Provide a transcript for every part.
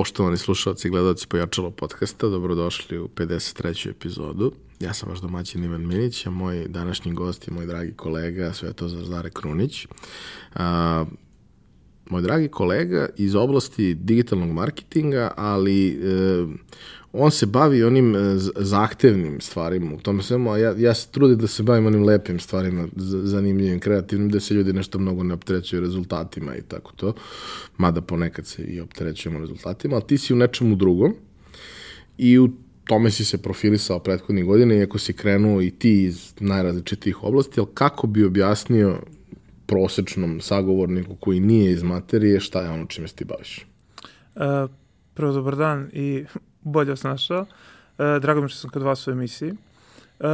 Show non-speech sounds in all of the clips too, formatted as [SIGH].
Poštovani slušalci i gledalci Pojačalo podcasta, dobrodošli u 53. epizodu. Ja sam vaš domaćin Ivan Minić, a moj današnji gost je moj dragi kolega Svetozar Zare Krunić. A, moj dragi kolega iz oblasti digitalnog marketinga, ali e, on se bavi onim e, zahtevnim stvarima u tome svemu, a ja, ja se trudim da se bavim onim lepim stvarima, zanimljivim, kreativnim, da se ljudi nešto mnogo ne opterećuju rezultatima i tako to, mada ponekad se i opterećujemo rezultatima, ali ti si u nečemu drugom i u tome si se profilisao prethodnih godina, iako si krenuo i ti iz najrazličitijih oblasti, ali kako bi objasnio prosečnom sagovorniku koji nije iz materije šta je ono čime se ti baviš? Uh, prvo, dobar dan i bolje vas našao. E, drago mi što sam kod vas u emisiji. Uh,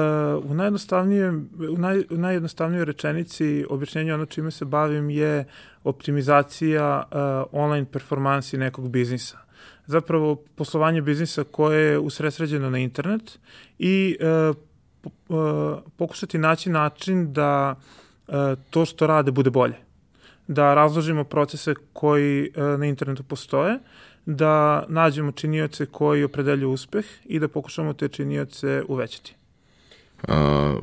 u, najjednostavnijem, u, naj, u najjednostavnijoj rečenici objašnjenja ono čime se bavim je optimizacija uh, online performansi nekog biznisa. Zapravo poslovanje biznisa koje je usresređeno na internet i uh, uh, pokušati naći način da uh, to što rade bude bolje. Da razložimo procese koji na internetu postoje, da nađemo činioce koji opredeljuju uspeh i da pokušamo te činioce uvećati. A,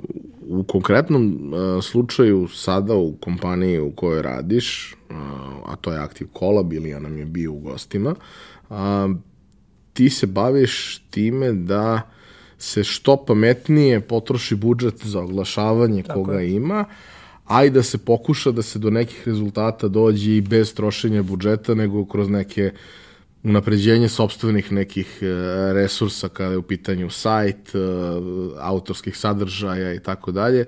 u konkretnom a, slučaju sada u kompaniji u kojoj radiš, a, a to je Active Collab ili ja nam je bio u gostima, a, ti se baviš time da se što pametnije potroši budžet za oglašavanje Tako koga je. ima, a i da se pokuša da se do nekih rezultata dođe i bez trošenja budžeta, nego kroz neke uh, unapređenje sobstvenih nekih e, resursa kada je u pitanju sajt, e, autorskih sadržaja i tako dalje,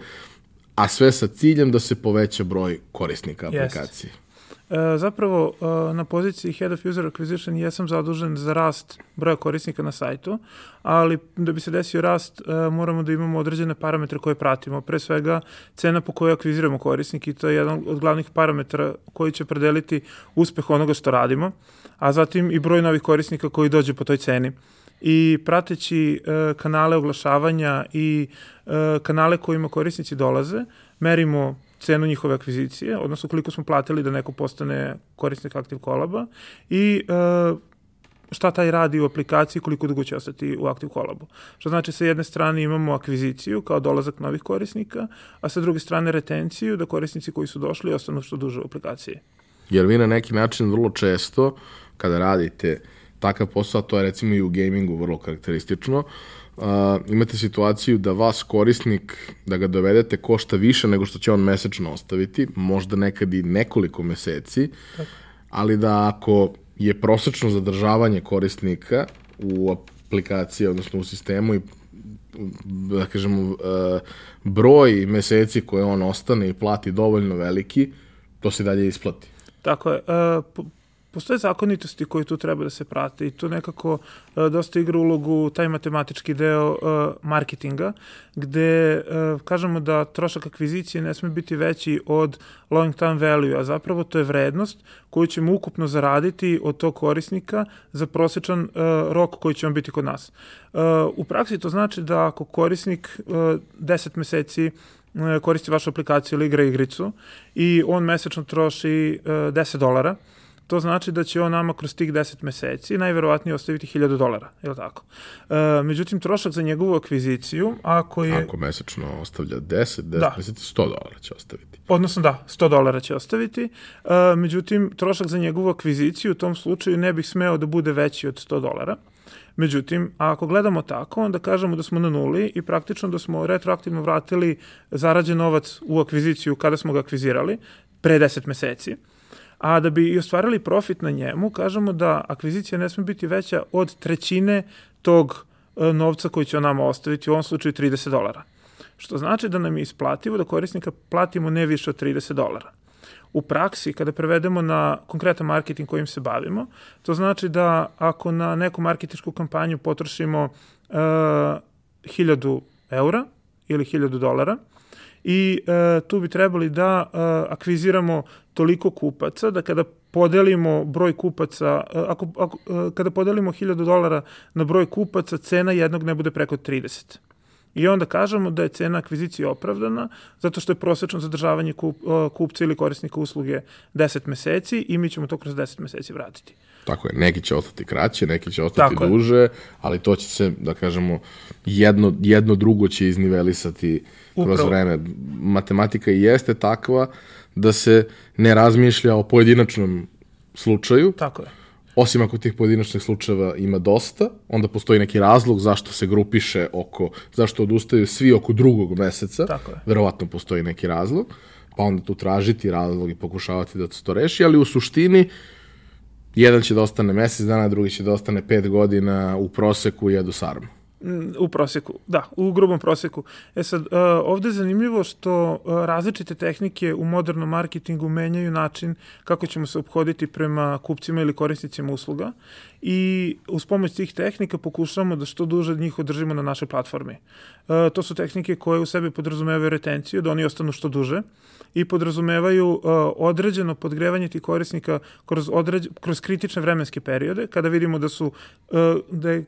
a sve sa ciljem da se poveća broj korisnika aplikacije. Yes. E, zapravo, e, na poziciji Head of User Acquisition jesam zadužen za rast broja korisnika na sajtu, ali da bi se desio rast, moramo da imamo određene parametre koje pratimo. Pre svega, cena po kojoj akviziramo korisnik i to je jedan od glavnih parametra koji će predeliti uspeh onoga što radimo, a zatim i broj novih korisnika koji dođe po toj ceni i prateći e, kanale oglašavanja i e, kanale kojima korisnici dolaze, merimo cenu njihove akvizicije, odnosno koliko smo platili da neko postane korisnik Active Collaba i uh, šta taj radi u aplikaciji, koliko dugo će ostati u Active Collabu. Što znači, sa jedne strane imamo akviziciju kao dolazak novih korisnika, a sa druge strane retenciju da korisnici koji su došli ostanu što duže u aplikaciji. Jer vi na neki način vrlo često, kada radite takav posao, to je recimo i u gamingu vrlo karakteristično, uh, imate situaciju da vas korisnik, da ga dovedete, košta više nego što će on mesečno ostaviti, možda nekad i nekoliko meseci, ali da ako je prosečno zadržavanje korisnika u aplikaciji, odnosno u sistemu i da kažemo, uh, broj meseci koje on ostane i plati dovoljno veliki, to se dalje isplati. Tako je. Uh, postoje zakonitosti koji tu treba da se prate i tu nekako uh, dosta igra ulogu taj matematički deo uh, marketinga, gde uh, kažemo da trošak akvizicije ne sme biti veći od long time value, a zapravo to je vrednost koju ćemo ukupno zaraditi od tog korisnika za prosečan uh, rok koji će on biti kod nas. Uh, u praksi to znači da ako korisnik uh, 10 meseci koristi vašu aplikaciju ili igra igricu i on mesečno troši 10 dolara, to znači da će on nama kroz tih 10 meseci najverovatnije ostaviti 1000 dolara, je li tako? E, međutim, trošak za njegovu akviziciju, ako je... Ako mesečno ostavlja 10, 10 da. meseci, 100 dolara će ostaviti. Odnosno da, 100 dolara će ostaviti, e, međutim, trošak za njegovu akviziciju u tom slučaju ne bih smeo da bude veći od 100 dolara. Međutim, ako gledamo tako, onda kažemo da smo na nuli i praktično da smo retroaktivno vratili zarađen novac u akviziciju kada smo ga akvizirali, pre 10 meseci a da bi i ostvarili profit na njemu, kažemo da akvizicija ne sme biti veća od trećine tog e, novca koji će on nama ostaviti, u ovom slučaju 30 dolara. Što znači da nam je isplativo da korisnika platimo ne više od 30 dolara. U praksi, kada prevedemo na konkretan marketing kojim se bavimo, to znači da ako na neku marketinšku kampanju potrošimo e, 1000 eura ili 1000 dolara, i e, tu bi trebali da e, akviziramo toliko kupaca da kada podelimo broj kupaca, e, ako, ako, e, kada podelimo 1000 dolara na broj kupaca, cena jednog ne bude preko 30. I onda kažemo da je cena akvizicije opravdana zato što je prosečno zadržavanje kup, kupca ili korisnika usluge 10 meseci i mi ćemo to kroz 10 meseci vratiti. Tako je, neki će ostati kraće, neki će ostati Tako duže, je. ali to će se, da kažemo, jedno, jedno drugo će iznivelisati Upravo. kroz vreme. Matematika i jeste takva da se ne razmišlja o pojedinačnom slučaju. Tako je. Osim ako tih pojedinačnih slučajeva ima dosta, onda postoji neki razlog zašto se grupiše oko, zašto odustaju svi oko drugog meseca. Tako je. Verovatno postoji neki razlog, pa onda tu tražiti razlog i pokušavati da se to reši, ali u suštini jedan će da ostane mesec dana, drugi će da ostane pet godina u proseku jedu sarmu. Mm, u proseku, da, u grubom proseku. E sad, uh, ovde je zanimljivo što uh, različite tehnike u modernom marketingu menjaju način kako ćemo se obhoditi prema kupcima ili korisnicima usluga i uz pomoć tih tehnika pokušavamo da što duže njih održimo na našoj platformi. Uh, to su tehnike koje u sebi podrazumevaju retenciju, da oni ostanu što duže i podrazumevaju određeno podgrevanje tih korisnika kroz, određ, kroz kritične vremenske periode, kada vidimo da su da je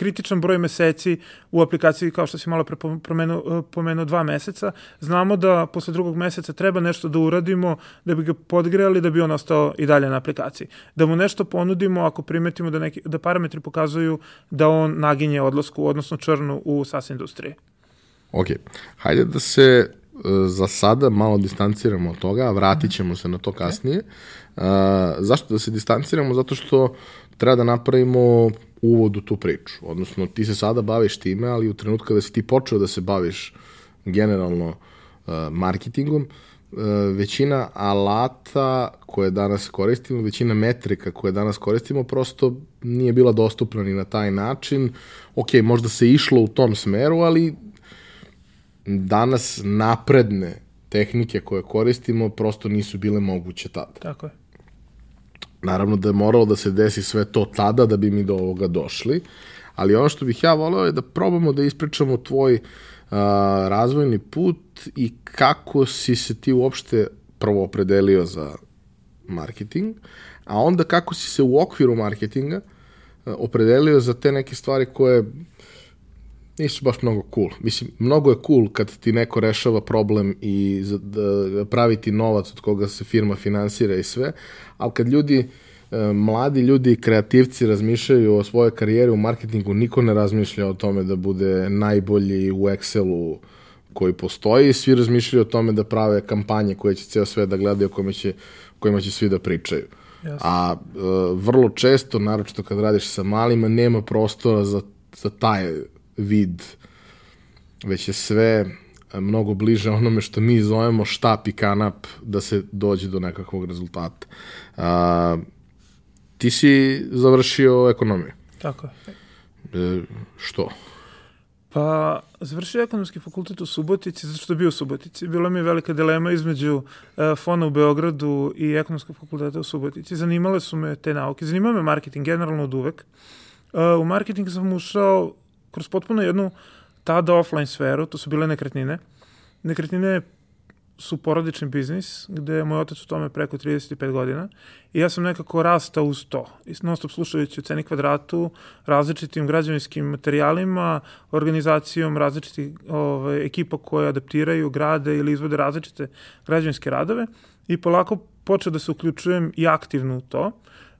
kritičan broj meseci u aplikaciji, kao što si malo pre pomenuo, pomenuo dva meseca, znamo da posle drugog meseca treba nešto da uradimo da bi ga podgrejali, da bi on ostao i dalje na aplikaciji. Da mu nešto ponudimo ako primetimo da, neki, da parametri pokazuju da on naginje odlasku, odnosno črnu u SAS industriji. Ok, hajde da se e, za sada malo distanciramo od toga, a vratit ćemo se na to kasnije. Okay. Uh, zašto da se distanciramo? Zato što treba da napravimo uvod u tu priču. Odnosno, ti se sada baviš time, ali u trenutku kada si ti počeo da se baviš generalno uh, marketingom, uh, većina alata koje danas koristimo, većina metrika koje danas koristimo, prosto nije bila dostupna ni na taj način. Ok, možda se išlo u tom smeru, ali danas napredne tehnike koje koristimo prosto nisu bile moguće tada. Tako je. Naravno da je moralo da se desi sve to tada da bi mi do ovoga došli, ali ono što bih ja voleo je da probamo da ispričamo tvoj uh, razvojni put i kako si se ti uopšte prvo opredelio za marketing, a onda kako si se u okviru marketinga opredelio za te neke stvari koje nisu baš mnogo cool. Mislim, mnogo je cool kad ti neko rešava problem i da pravi ti novac od koga se firma finansira i sve, ali kad ljudi, e, mladi ljudi, kreativci razmišljaju o svojoj karijeri u marketingu, niko ne razmišlja o tome da bude najbolji u Excelu koji postoji, svi razmišljaju o tome da prave kampanje koje će ceo sve da gledaju, kojima će, kojima će svi da pričaju. Jasne. A e, vrlo često, naročito kad radiš sa malima, nema prostora za, za taj vid, već je sve mnogo bliže onome što mi zovemo štap i kanap da se dođe do nekakvog rezultata. A, ti si završio ekonomiju. Tako je. E, što? Pa, završio ekonomski fakultet u Subotici, zato što je bio u Subotici. Bila mi je velika dilema između e, fona u Beogradu i ekonomskog fakulteta u Subotici. Zanimale su me te nauke. Zanimao me marketing generalno od uvek. E, u marketing sam ušao kroz potpuno jednu tada offline sferu, to su bile nekretnine. Nekretnine su porodični biznis, gde je moj otac u tome preko 35 godina i ja sam nekako rastao uz to. I non stop slušajući u ceni kvadratu, različitim građevinskim materijalima, organizacijom različitih ove, ekipa koje adaptiraju, grade ili izvode različite građevinske radove i polako počeo da se uključujem i aktivno u to. E,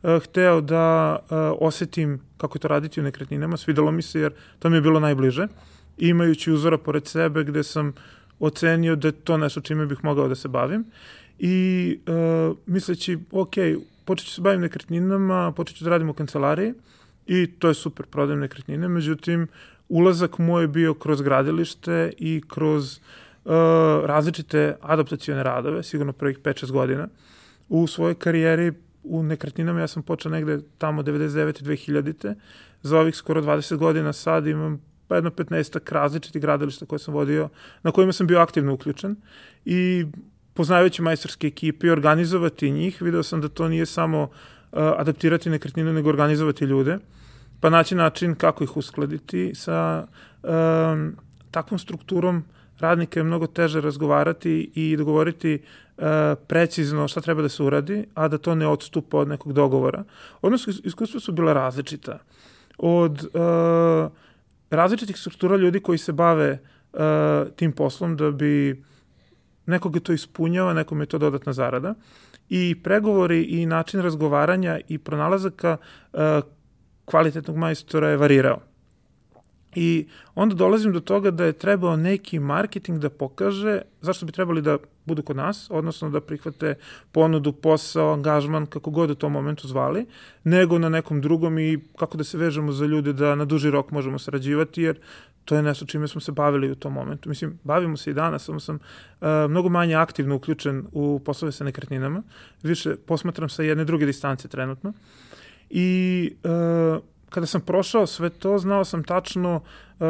hteo da e, osetim kako to raditi u nekretninama, svidelo mi se jer to mi je bilo najbliže, imajući uzora pored sebe gde sam ocenio da to nešto čime bih mogao da se bavim. I uh, misleći, ok, počet ću se bavim nekretninama, počet ću da radim u kancelariji i to je super, prodajem nekretnine, međutim, ulazak moj je bio kroz gradilište i kroz uh, različite adaptacione radove, sigurno prvih 5-6 godina. U svojoj karijeri u nekretninama ja sam počeo negde tamo 99. 2000. Za ovih skoro 20 godina sad imam pa jedno 15 različitih gradilišta koje sam vodio, na kojima sam bio aktivno uključen i poznavajući majstorske ekipe i organizovati njih, video sam da to nije samo uh, adaptirati nekretninu, nego organizovati ljude, pa naći način kako ih uskladiti sa um, takvom strukturom radnika je mnogo teže razgovarati i dogovoriti uh, precizno šta treba da se uradi, a da to ne odstupa od nekog dogovora. Odnosno, iskustva su bila različita. Od uh, različitih struktura ljudi koji se bave uh, tim poslom da bi nekoga to ispunjava, nekom je to dodatna zarada. I pregovori i način razgovaranja i pronalazaka uh, kvalitetnog majstora je varirao. I onda dolazim do toga da je trebao neki marketing da pokaže zašto bi trebali da budu kod nas, odnosno da prihvate ponudu, posao, angažman, kako god u tom momentu zvali, nego na nekom drugom i kako da se vežemo za ljude da na duži rok možemo sarađivati, jer to je nešto čime smo se bavili u tom momentu. Mislim, bavimo se i danas, samo sam uh, mnogo manje aktivno uključen u poslove sa nekretninama, više posmatram sa jedne druge distance trenutno. I uh, kada sam prošao sve to, znao sam tačno uh,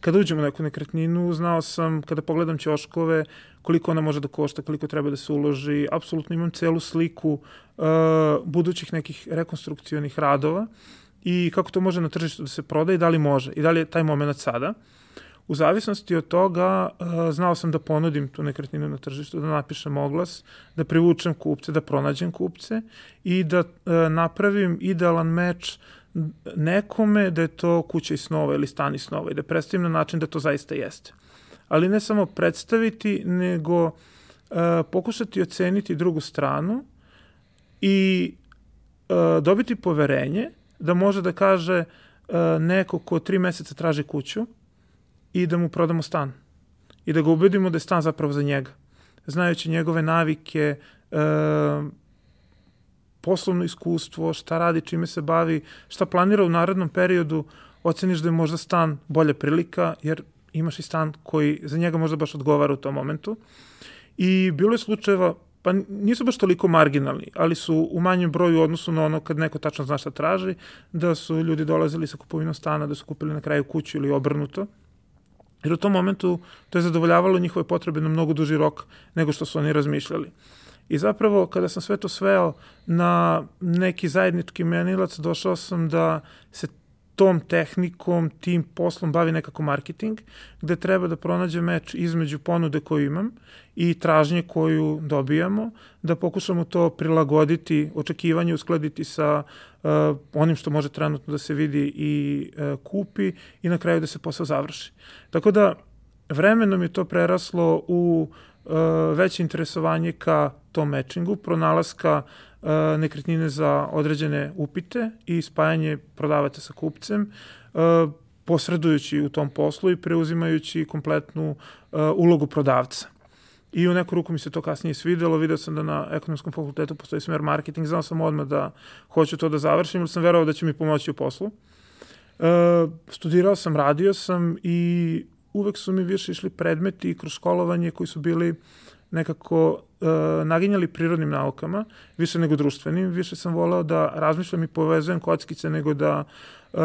kada uđem u neku nekretninu, znao sam kada pogledam ćoškove, koliko ona može da košta, koliko treba da se uloži, apsolutno imam celu sliku uh, budućih nekih rekonstrukcionih radova i kako to može na tržištu da se proda i da li može i da li je taj moment sada. U zavisnosti od toga uh, znao sam da ponudim tu nekretninu na tržištu, da napišem oglas, da privučem kupce, da pronađem kupce i da uh, napravim idealan meč nekome da je to kuća i snova ili stan i snova i da predstavim na način da to zaista jeste. Ali ne samo predstaviti, nego uh, pokušati oceniti drugu stranu i uh, dobiti poverenje da može da kaže uh, neko ko tri meseca traži kuću i da mu prodamo stan. I da ga ubedimo da je stan zapravo za njega. Znajući njegove navike, uh, poslovno iskustvo, šta radi, čime se bavi, šta planira u narednom periodu, oceniš da je možda stan bolja prilika, jer imaš i stan koji za njega možda baš odgovara u tom momentu. I bilo je slučajeva, pa nisu baš toliko marginalni, ali su u manjem broju odnosu na ono kad neko tačno zna šta traži, da su ljudi dolazili sa kupovinom stana, da su kupili na kraju kuću ili obrnuto. Jer u tom momentu to je zadovoljavalo njihove potrebe na mnogo duži rok nego što su oni razmišljali. I zapravo kada sam sve to sveo na neki zajednički menilac, došao sam da se tom tehnikom, tim poslom bavi nekako marketing, gde treba da pronađe meč između ponude koju imam i tražnje koju dobijamo, da pokušamo to prilagoditi, očekivanje uskladiti sa uh, onim što može trenutno da se vidi i uh, kupi i na kraju da se posao završi. Tako da vremenom je to preraslo u uh, veće interesovanje ka tom matchingu, pronalaska uh, nekretnine za određene upite i spajanje prodavaca sa kupcem, uh, posredujući u tom poslu i preuzimajući kompletnu ulogu prodavca. I u neku ruku mi se to kasnije svidelo, video sam da na ekonomskom fakultetu postoji smer marketing, znao sam odmah da hoću to da završim, ili sam verovao da će mi pomoći u poslu. Uh, studirao sam, radio sam i uvek su mi više išli predmeti kroz školovanje koji su bili nekako uh, naginjali prirodnim naukama, više nego društvenim. Više sam voleo da razmišljam i povezujem kockice nego da uh,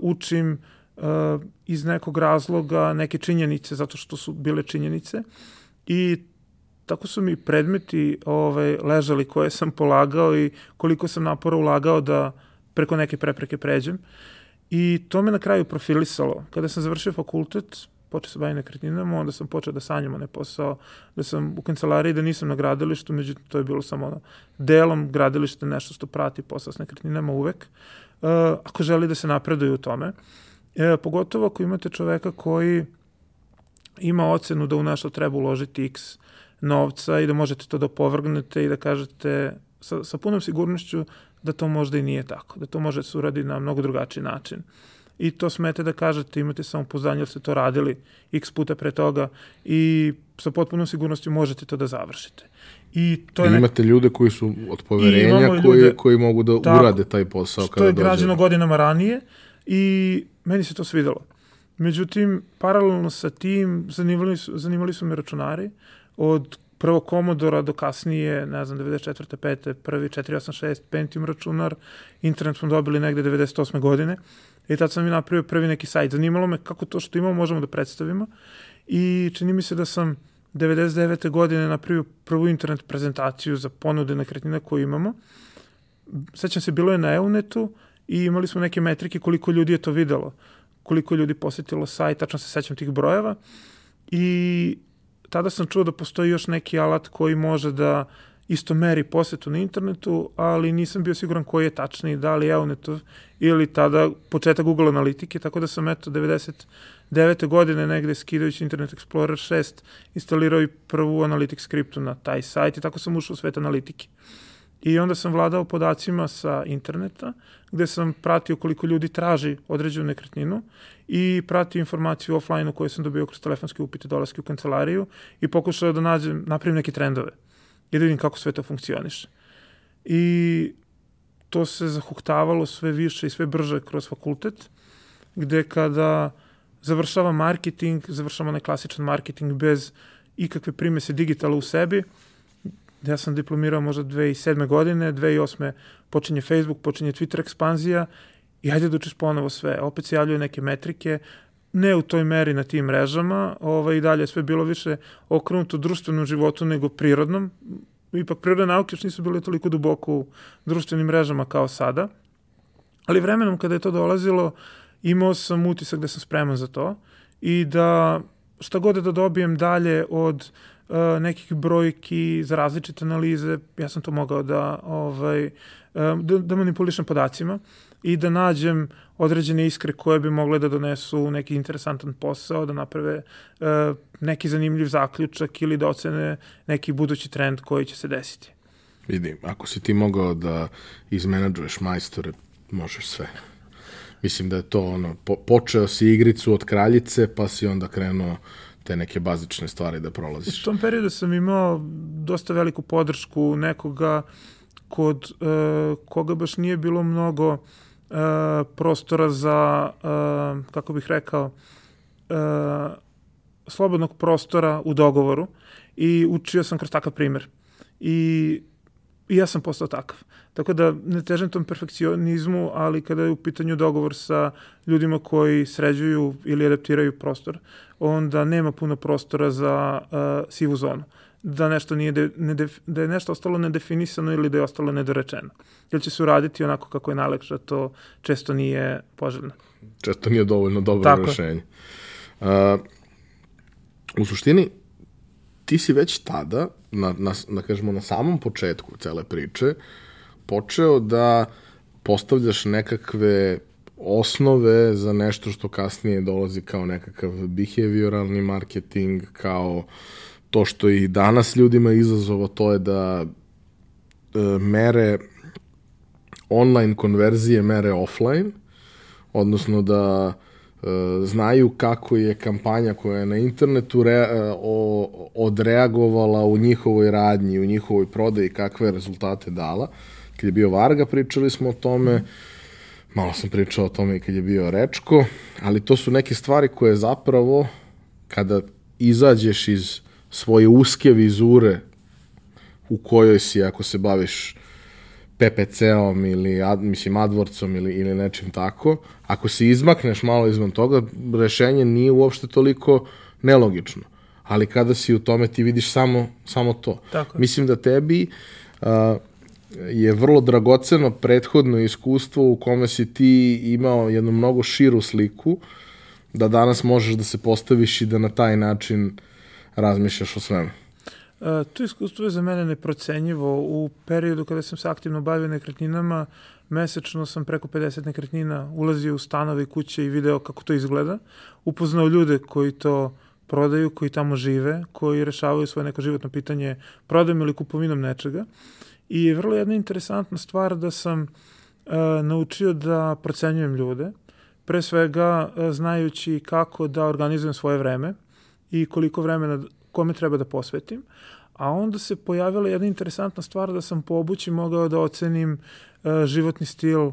učim uh, iz nekog razloga neke činjenice, zato što su bile činjenice. I tako su mi predmeti ovaj, ležali koje sam polagao i koliko sam napora ulagao da preko neke prepreke pređem. I to me na kraju profilisalo. Kada sam završio fakultet, počeo se bavim nekretninama, onda sam počeo da sanjam onaj posao, da sam u kancelariji, da nisam na gradilištu, međutim to je bilo samo ono, delom gradilište nešto što prati posao s nekretninama uvek, uh, ako želi da se napreduje u tome. E, pogotovo ako imate čoveka koji ima ocenu da u nešto treba uložiti x novca i da možete to da povrgnete i da kažete sa, sa punom sigurnošću da to možda i nije tako, da to može da se uradi na mnogo drugačiji način. I to smete da kažete, imate samo poznanje, jer ste to radili x puta pre toga i sa potpunom sigurnošću možete to da završite. I to je imate nek... ljude koji su od poverenja, koji, ljude, koji mogu da tako, urade taj posao kada dođe. To je građeno godinama ranije i meni se to svidelo. Međutim, paralelno sa tim zanimali su, zanimali su me računari od prvo Commodora do kasnije, ne znam, 94. 5. prvi 486 Pentium računar, internet smo dobili negde 98. godine I tad sam mi napravio prvi neki sajt. Zanimalo me kako to što imamo možemo da predstavimo. I čini mi se da sam 99. godine napravio prvu internet prezentaciju za ponude nekretnina koju imamo. Sećam se, bilo je na EUNetu i imali smo neke metrike koliko ljudi je to videlo, koliko ljudi posetilo sajt, tačno se sećam tih brojeva. I tada sam čuo da postoji još neki alat koji može da isto meri posetu na internetu, ali nisam bio siguran koji je tačniji, da li Euneto ili tada početak Google analitike, tako da sam eto 99. godine negde skidajući Internet Explorer 6 instalirao i prvu Analytics skriptu na taj sajt i tako sam ušao u svet analitike. I onda sam vladao podacima sa interneta, gde sam pratio koliko ljudi traži određenu nekretninu i pratio informaciju offline-u koju sam dobio kroz telefonske upite dolaske u kancelariju i pokušao da nađem, napravim neke trendove i da vidim kako sve to funkcioniše. I to se zahuktavalo sve više i sve brže kroz fakultet, gde kada završava marketing, završava onaj klasičan marketing bez ikakve primese digitala u sebi, Ja sam diplomirao možda 2007. godine, 2008. počinje Facebook, počinje Twitter ekspanzija i hajde da učiš ponovo sve. Opet se javljaju neke metrike, ne u toj meri na tim mrežama, ovaj, i dalje sve bilo više okrenuto društvenom životu nego prirodnom. Ipak prirodne nauke još nisu bile toliko duboko u društvenim mrežama kao sada. Ali vremenom kada je to dolazilo, imao sam utisak da sam spreman za to i da šta god da dobijem dalje od uh, nekih brojki za različite analize, ja sam to mogao da, ovaj, uh, da, da manipulišem podacima i da nađem određene iskre koje bi mogle da donesu neki interesantan posao, da naprave uh, neki zanimljiv zaključak ili da ocene neki budući trend koji će se desiti. Vidi, ako si ti mogao da izmenadžuješ majstore, možeš sve. Mislim da je to ono, po, počeo si igricu od kraljice, pa si onda krenuo te neke bazične stvari da prolaziš. U tom periodu sam imao dosta veliku podršku nekoga kod uh, koga baš nije bilo mnogo uh, prostora za, uh, kako bih rekao, uh, slobodnog prostora u dogovoru i učio sam kroz takav primer. I, i ja sam postao takav. Tako da ne težem tom perfekcionizmu, ali kada je u pitanju dogovor sa ljudima koji sređuju ili adaptiraju prostor, onda nema puno prostora za uh, sivu zonu da nešto nije de, ne def, da je nešto ostalo nedefinisano ili da je ostalo nedorečeno. Ili će se uraditi onako kako je najlekše, to često nije poželjno. Često nije dovoljno dobro Tako. rešenje. Uh, u suštini, ti si već tada, na, na, na, kažemo, na samom početku cele priče, počeo da postavljaš nekakve osnove za nešto što kasnije dolazi kao nekakav behavioralni marketing, kao to što i danas ljudima izazovo, to je da e, mere online konverzije mere offline, odnosno da e, znaju kako je kampanja koja je na internetu re, e, o, odreagovala u njihovoj radnji, u njihovoj prodaji, kakve rezultate dala. Kad je bio Varga, pričali smo o tome, Malo sam pričao o tome i kad je bio Rečko, ali to su neke stvari koje zapravo, kada izađeš iz svoje uske vizure u kojoj si, ako se baviš PPC-om ili ad, mislim advorcom ili, ili nečim tako, ako se izmakneš malo izvan toga, rešenje nije uopšte toliko nelogično. Ali kada si u tome ti vidiš samo, samo to. Tako. Mislim da tebi uh, je vrlo dragoceno prethodno iskustvo u kome si ti imao jednu mnogo širu sliku da danas možeš da se postaviš i da na taj način razmišljaš o svemu. E, to iskustvo je za mene neprocenjivo. U periodu kada sam se aktivno bavio nekretninama, mesečno sam preko 50 nekretnina ulazio u stanove i kuće i video kako to izgleda. Upoznao ljude koji to prodaju, koji tamo žive, koji rešavaju svoje neko životno pitanje prodajom ili kupovinom nečega. I je vrlo jedna interesantna stvar da sam uh, naučio da procenjujem ljude, pre svega uh, znajući kako da organizujem svoje vreme i koliko vremena kome treba da posvetim, a onda se pojavila jedna interesantna stvar da sam po obući mogao da ocenim uh, životni stil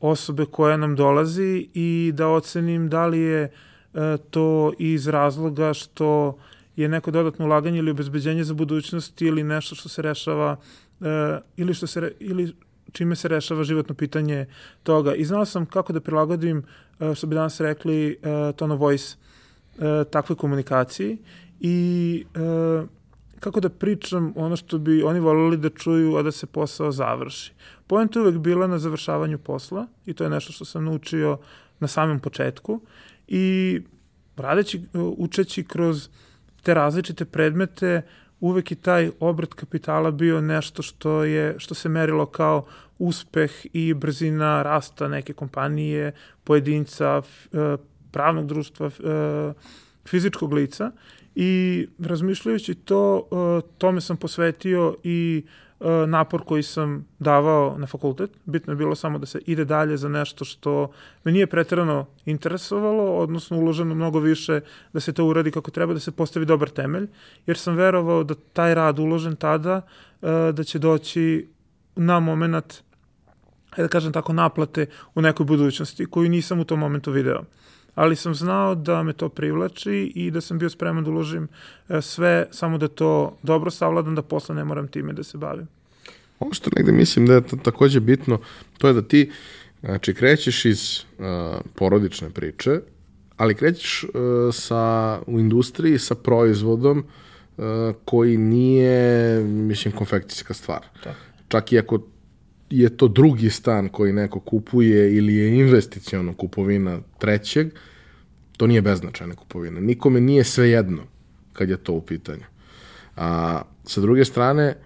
osobe koja nam dolazi i da ocenim da li je uh, to iz razloga što je neko dodatno ulaganje ili obezbeđenje za budućnost ili nešto što se rešava e, ili, što se, ili čime se rešava životno pitanje toga. I znao sam kako da prilagodim, e, što bi danas rekli, e, tone of voice e, takvoj komunikaciji i e, kako da pričam ono što bi oni volili da čuju, a da se posao završi. Point uvek bila na završavanju posla i to je nešto što sam naučio na samom početku i radeći, učeći kroz te različite predmete, uvek i taj obrat kapitala bio nešto što je što se merilo kao uspeh i brzina rasta neke kompanije, pojedinca, e, pravnog društva, e, fizičkog lica i razmišljajući to, e, tome sam posvetio i napor koji sam davao na fakultet. Bitno je bilo samo da se ide dalje za nešto što me nije pretrano interesovalo, odnosno uloženo mnogo više da se to uradi kako treba, da se postavi dobar temelj, jer sam verovao da taj rad uložen tada, da će doći na moment da kažem tako, naplate u nekoj budućnosti koju nisam u tom momentu video. Ali sam znao da me to privlači i da sam bio spreman da uložim e, sve, samo da to dobro savladam, da posle ne moram time da se bavim. Ono što negde mislim da je takođe bitno, to je da ti znači, krećeš iz uh, porodične priče, ali krećeš uh, sa, u industriji sa proizvodom uh, koji nije, mislim, konfekcijska stvar. Tako. Čak i ako je to drugi stan koji neko kupuje ili je investicijono kupovina trećeg, to nije beznačajna kupovina. Nikome nije sve jedno kad je to u pitanju. A, sa druge strane,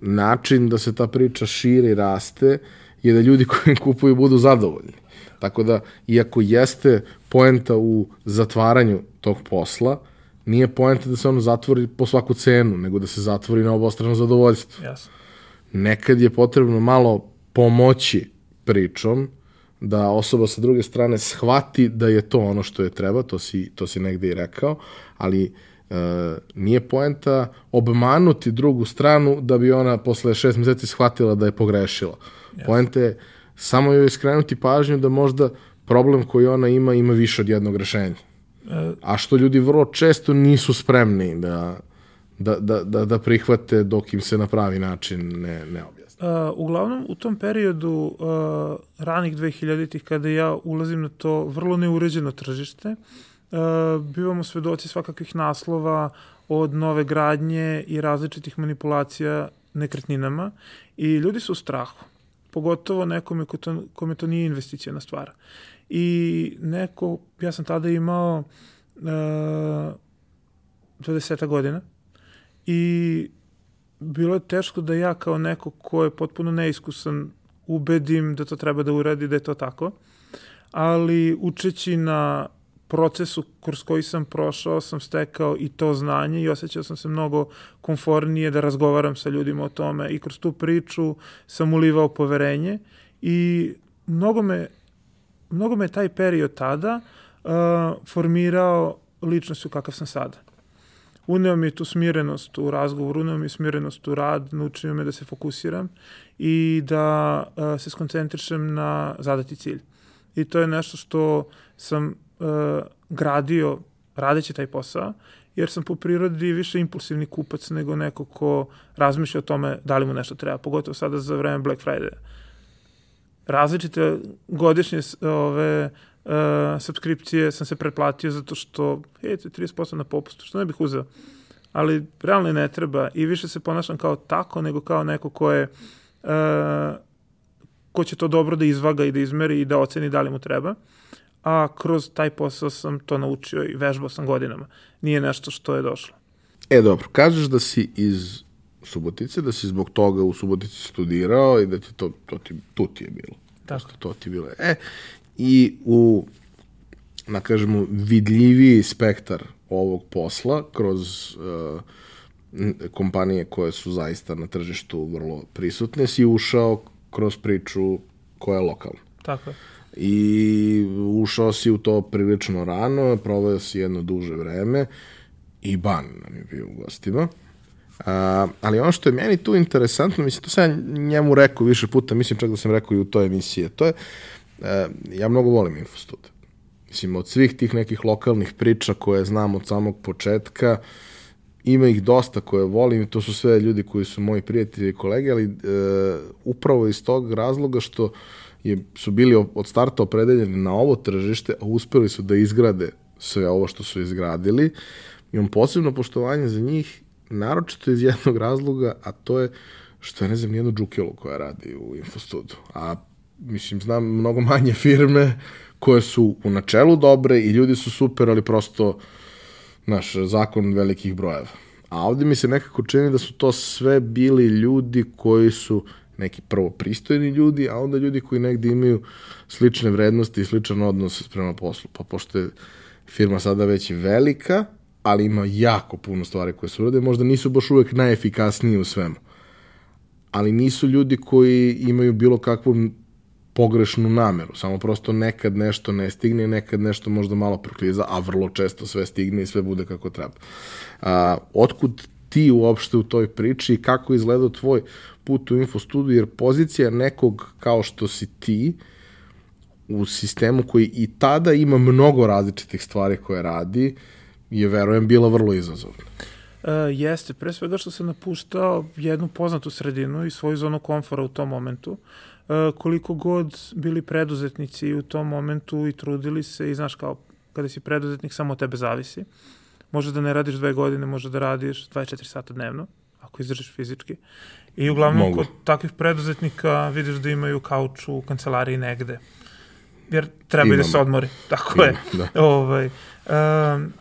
način da se ta priča širi raste je da ljudi koji [LAUGHS] kupuju budu zadovoljni. Tako da, iako jeste poenta u zatvaranju tog posla, nije poenta da se ono zatvori po svaku cenu, nego da se zatvori na obostrano zadovoljstvo. Jasno nekad je potrebno malo pomoći pričom, da osoba sa druge strane shvati da je to ono što je treba, to si, to si negde i rekao, ali e, nije poenta obmanuti drugu stranu da bi ona posle šest meseci shvatila da je pogrešila. Yes. Poenta je samo joj skrenuti pažnju da možda problem koji ona ima ima više od jednog rešenja. E... A što ljudi vrlo često nisu spremni da da, da, da, da prihvate dok im se na pravi način ne, ne. Uh, uglavnom, u tom periodu uh, ranih 2000-ih, kada ja ulazim na to vrlo neuređeno tržište, uh, bivamo svedoci svakakvih naslova od nove gradnje i različitih manipulacija nekretninama i ljudi su u strahu, pogotovo nekome ko to, kome to nije investicijana stvar. I neko, ja sam tada imao uh, 20 godina, i bilo je teško da ja kao neko ko je potpuno neiskusan ubedim da to treba da uradi, da je to tako. Ali učeći na procesu kroz koji sam prošao, sam stekao i to znanje i osjećao sam se mnogo konfornije da razgovaram sa ljudima o tome i kroz tu priču sam ulivao poverenje i mnogo me, mnogo me taj period tada uh, formirao ličnost u kakav sam sada uneo mi tu smirenost u razgovor, uneo mi smirenost u rad, naučio me da se fokusiram i da uh, se skoncentrišem na zadati cilj. I to je nešto što sam uh, gradio radeći taj posao, jer sam po prirodi više impulsivni kupac nego neko ko razmišlja o tome da li mu nešto treba, pogotovo sada za vreme Black Friday. Različite godišnje ove uh, subskripcije sam se pretplatio zato što, hej, to je 30% na popustu, što ne bih uzeo. Ali realno ne treba i više se ponašam kao tako nego kao neko ko je uh, ko će to dobro da izvaga i da izmeri i da oceni da li mu treba. A kroz taj posao sam to naučio i vežbao sam godinama. Nije nešto što je došlo. E, dobro, kažeš da si iz Subotice, da si zbog toga u Subotici studirao i da ti to, to ti, tu ti je bilo. Tako. To ti je bilo. E, i u na kažemo vidljiviji spektar ovog posla kroz uh, kompanije koje su zaista na tržištu vrlo prisutne si ušao kroz priču koja je lokalna. Tako je. I ušao si u to prilično rano, proveo si jedno duže vreme i ban nam je bio u gostima. A, ali ono što je meni tu interesantno, mislim, to sam njemu rekao više puta, mislim čak da sam rekao i u toj emisiji, to je uh, ja mnogo volim Infostud. Mislim, od svih tih nekih lokalnih priča koje znam od samog početka, ima ih dosta koje volim to su sve ljudi koji su moji prijatelji i kolege, ali e, upravo iz tog razloga što je, su bili od starta opredeljeni na ovo tržište, a uspeli su da izgrade sve ovo što su izgradili. Imam posebno poštovanje za njih, naročito iz jednog razloga, a to je što je ne znam nijednu džukilu koja radi u Infostudu. A mislim, znam mnogo manje [LAUGHS] firme koje su u načelu dobre i ljudi su super, ali prosto, naš, zakon velikih brojeva. A ovde mi se nekako čini da su to sve bili ljudi koji su neki prvo pristojni ljudi, a onda ljudi koji negde imaju slične vrednosti i sličan odnos prema poslu. Pa pošto je firma sada već velika, ali ima jako puno stvari koje se urade, možda nisu baš uvek najefikasniji u svemu. Ali nisu ljudi koji imaju bilo kakvu pogrešnu nameru, samo prosto nekad nešto ne stigne, nekad nešto možda malo prokliza, a vrlo često sve stigne i sve bude kako treba. A, otkud ti uopšte u toj priči i kako izgleda tvoj put u infostudiju, jer pozicija nekog kao što si ti u sistemu koji i tada ima mnogo različitih stvari koje radi, je, verujem, bila vrlo izazovna. Uh, jeste, pre svega što sam napuštao jednu poznatu sredinu i svoju zonu komfora u tom momentu. Koliko god bili preduzetnici u tom momentu i trudili se i znaš kao kada si preduzetnik samo od tebe zavisi. Može da ne radiš dve godine, može da radiš 24 sata dnevno, ako izdržiš fizički. I uglavnom Mogu. kod takvih preduzetnika vidiš da imaju kauč u kancelariji negde. Jer treba i da se odmori. Tako Imam, je. Da. [LAUGHS] Ovaj, um,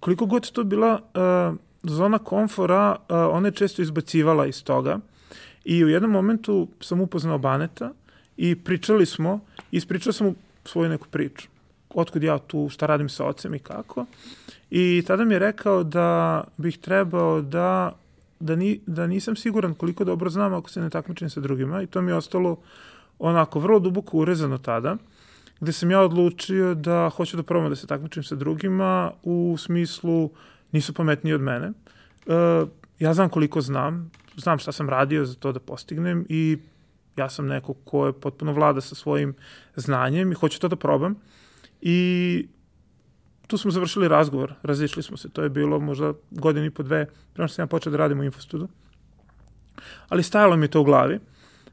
koliko god to bila uh, zona komfora, uh, ona je često izbacivala iz toga. I u jednom momentu sam upoznao Baneta i pričali smo, ispričao sam mu svoju neku priču. Otkud ja tu, šta radim sa ocem i kako. I tada mi je rekao da bih trebao da da, ni, da nisam siguran koliko dobro znam ako se ne takmičim sa drugima i to mi je ostalo onako vrlo duboko urezano tada, gde sam ja odlučio da hoću da probam da se takmičim sa drugima u smislu nisu pametniji od mene. Uh, ja znam koliko znam, znam šta sam radio za to da postignem i ja sam neko ko je potpuno vlada sa svojim znanjem i hoću to da probam. I tu smo završili razgovor, razišli smo se, to je bilo možda godinu i po dve, prema što sam ja počeo da radim u Infostudu. Ali stajalo mi to u glavi.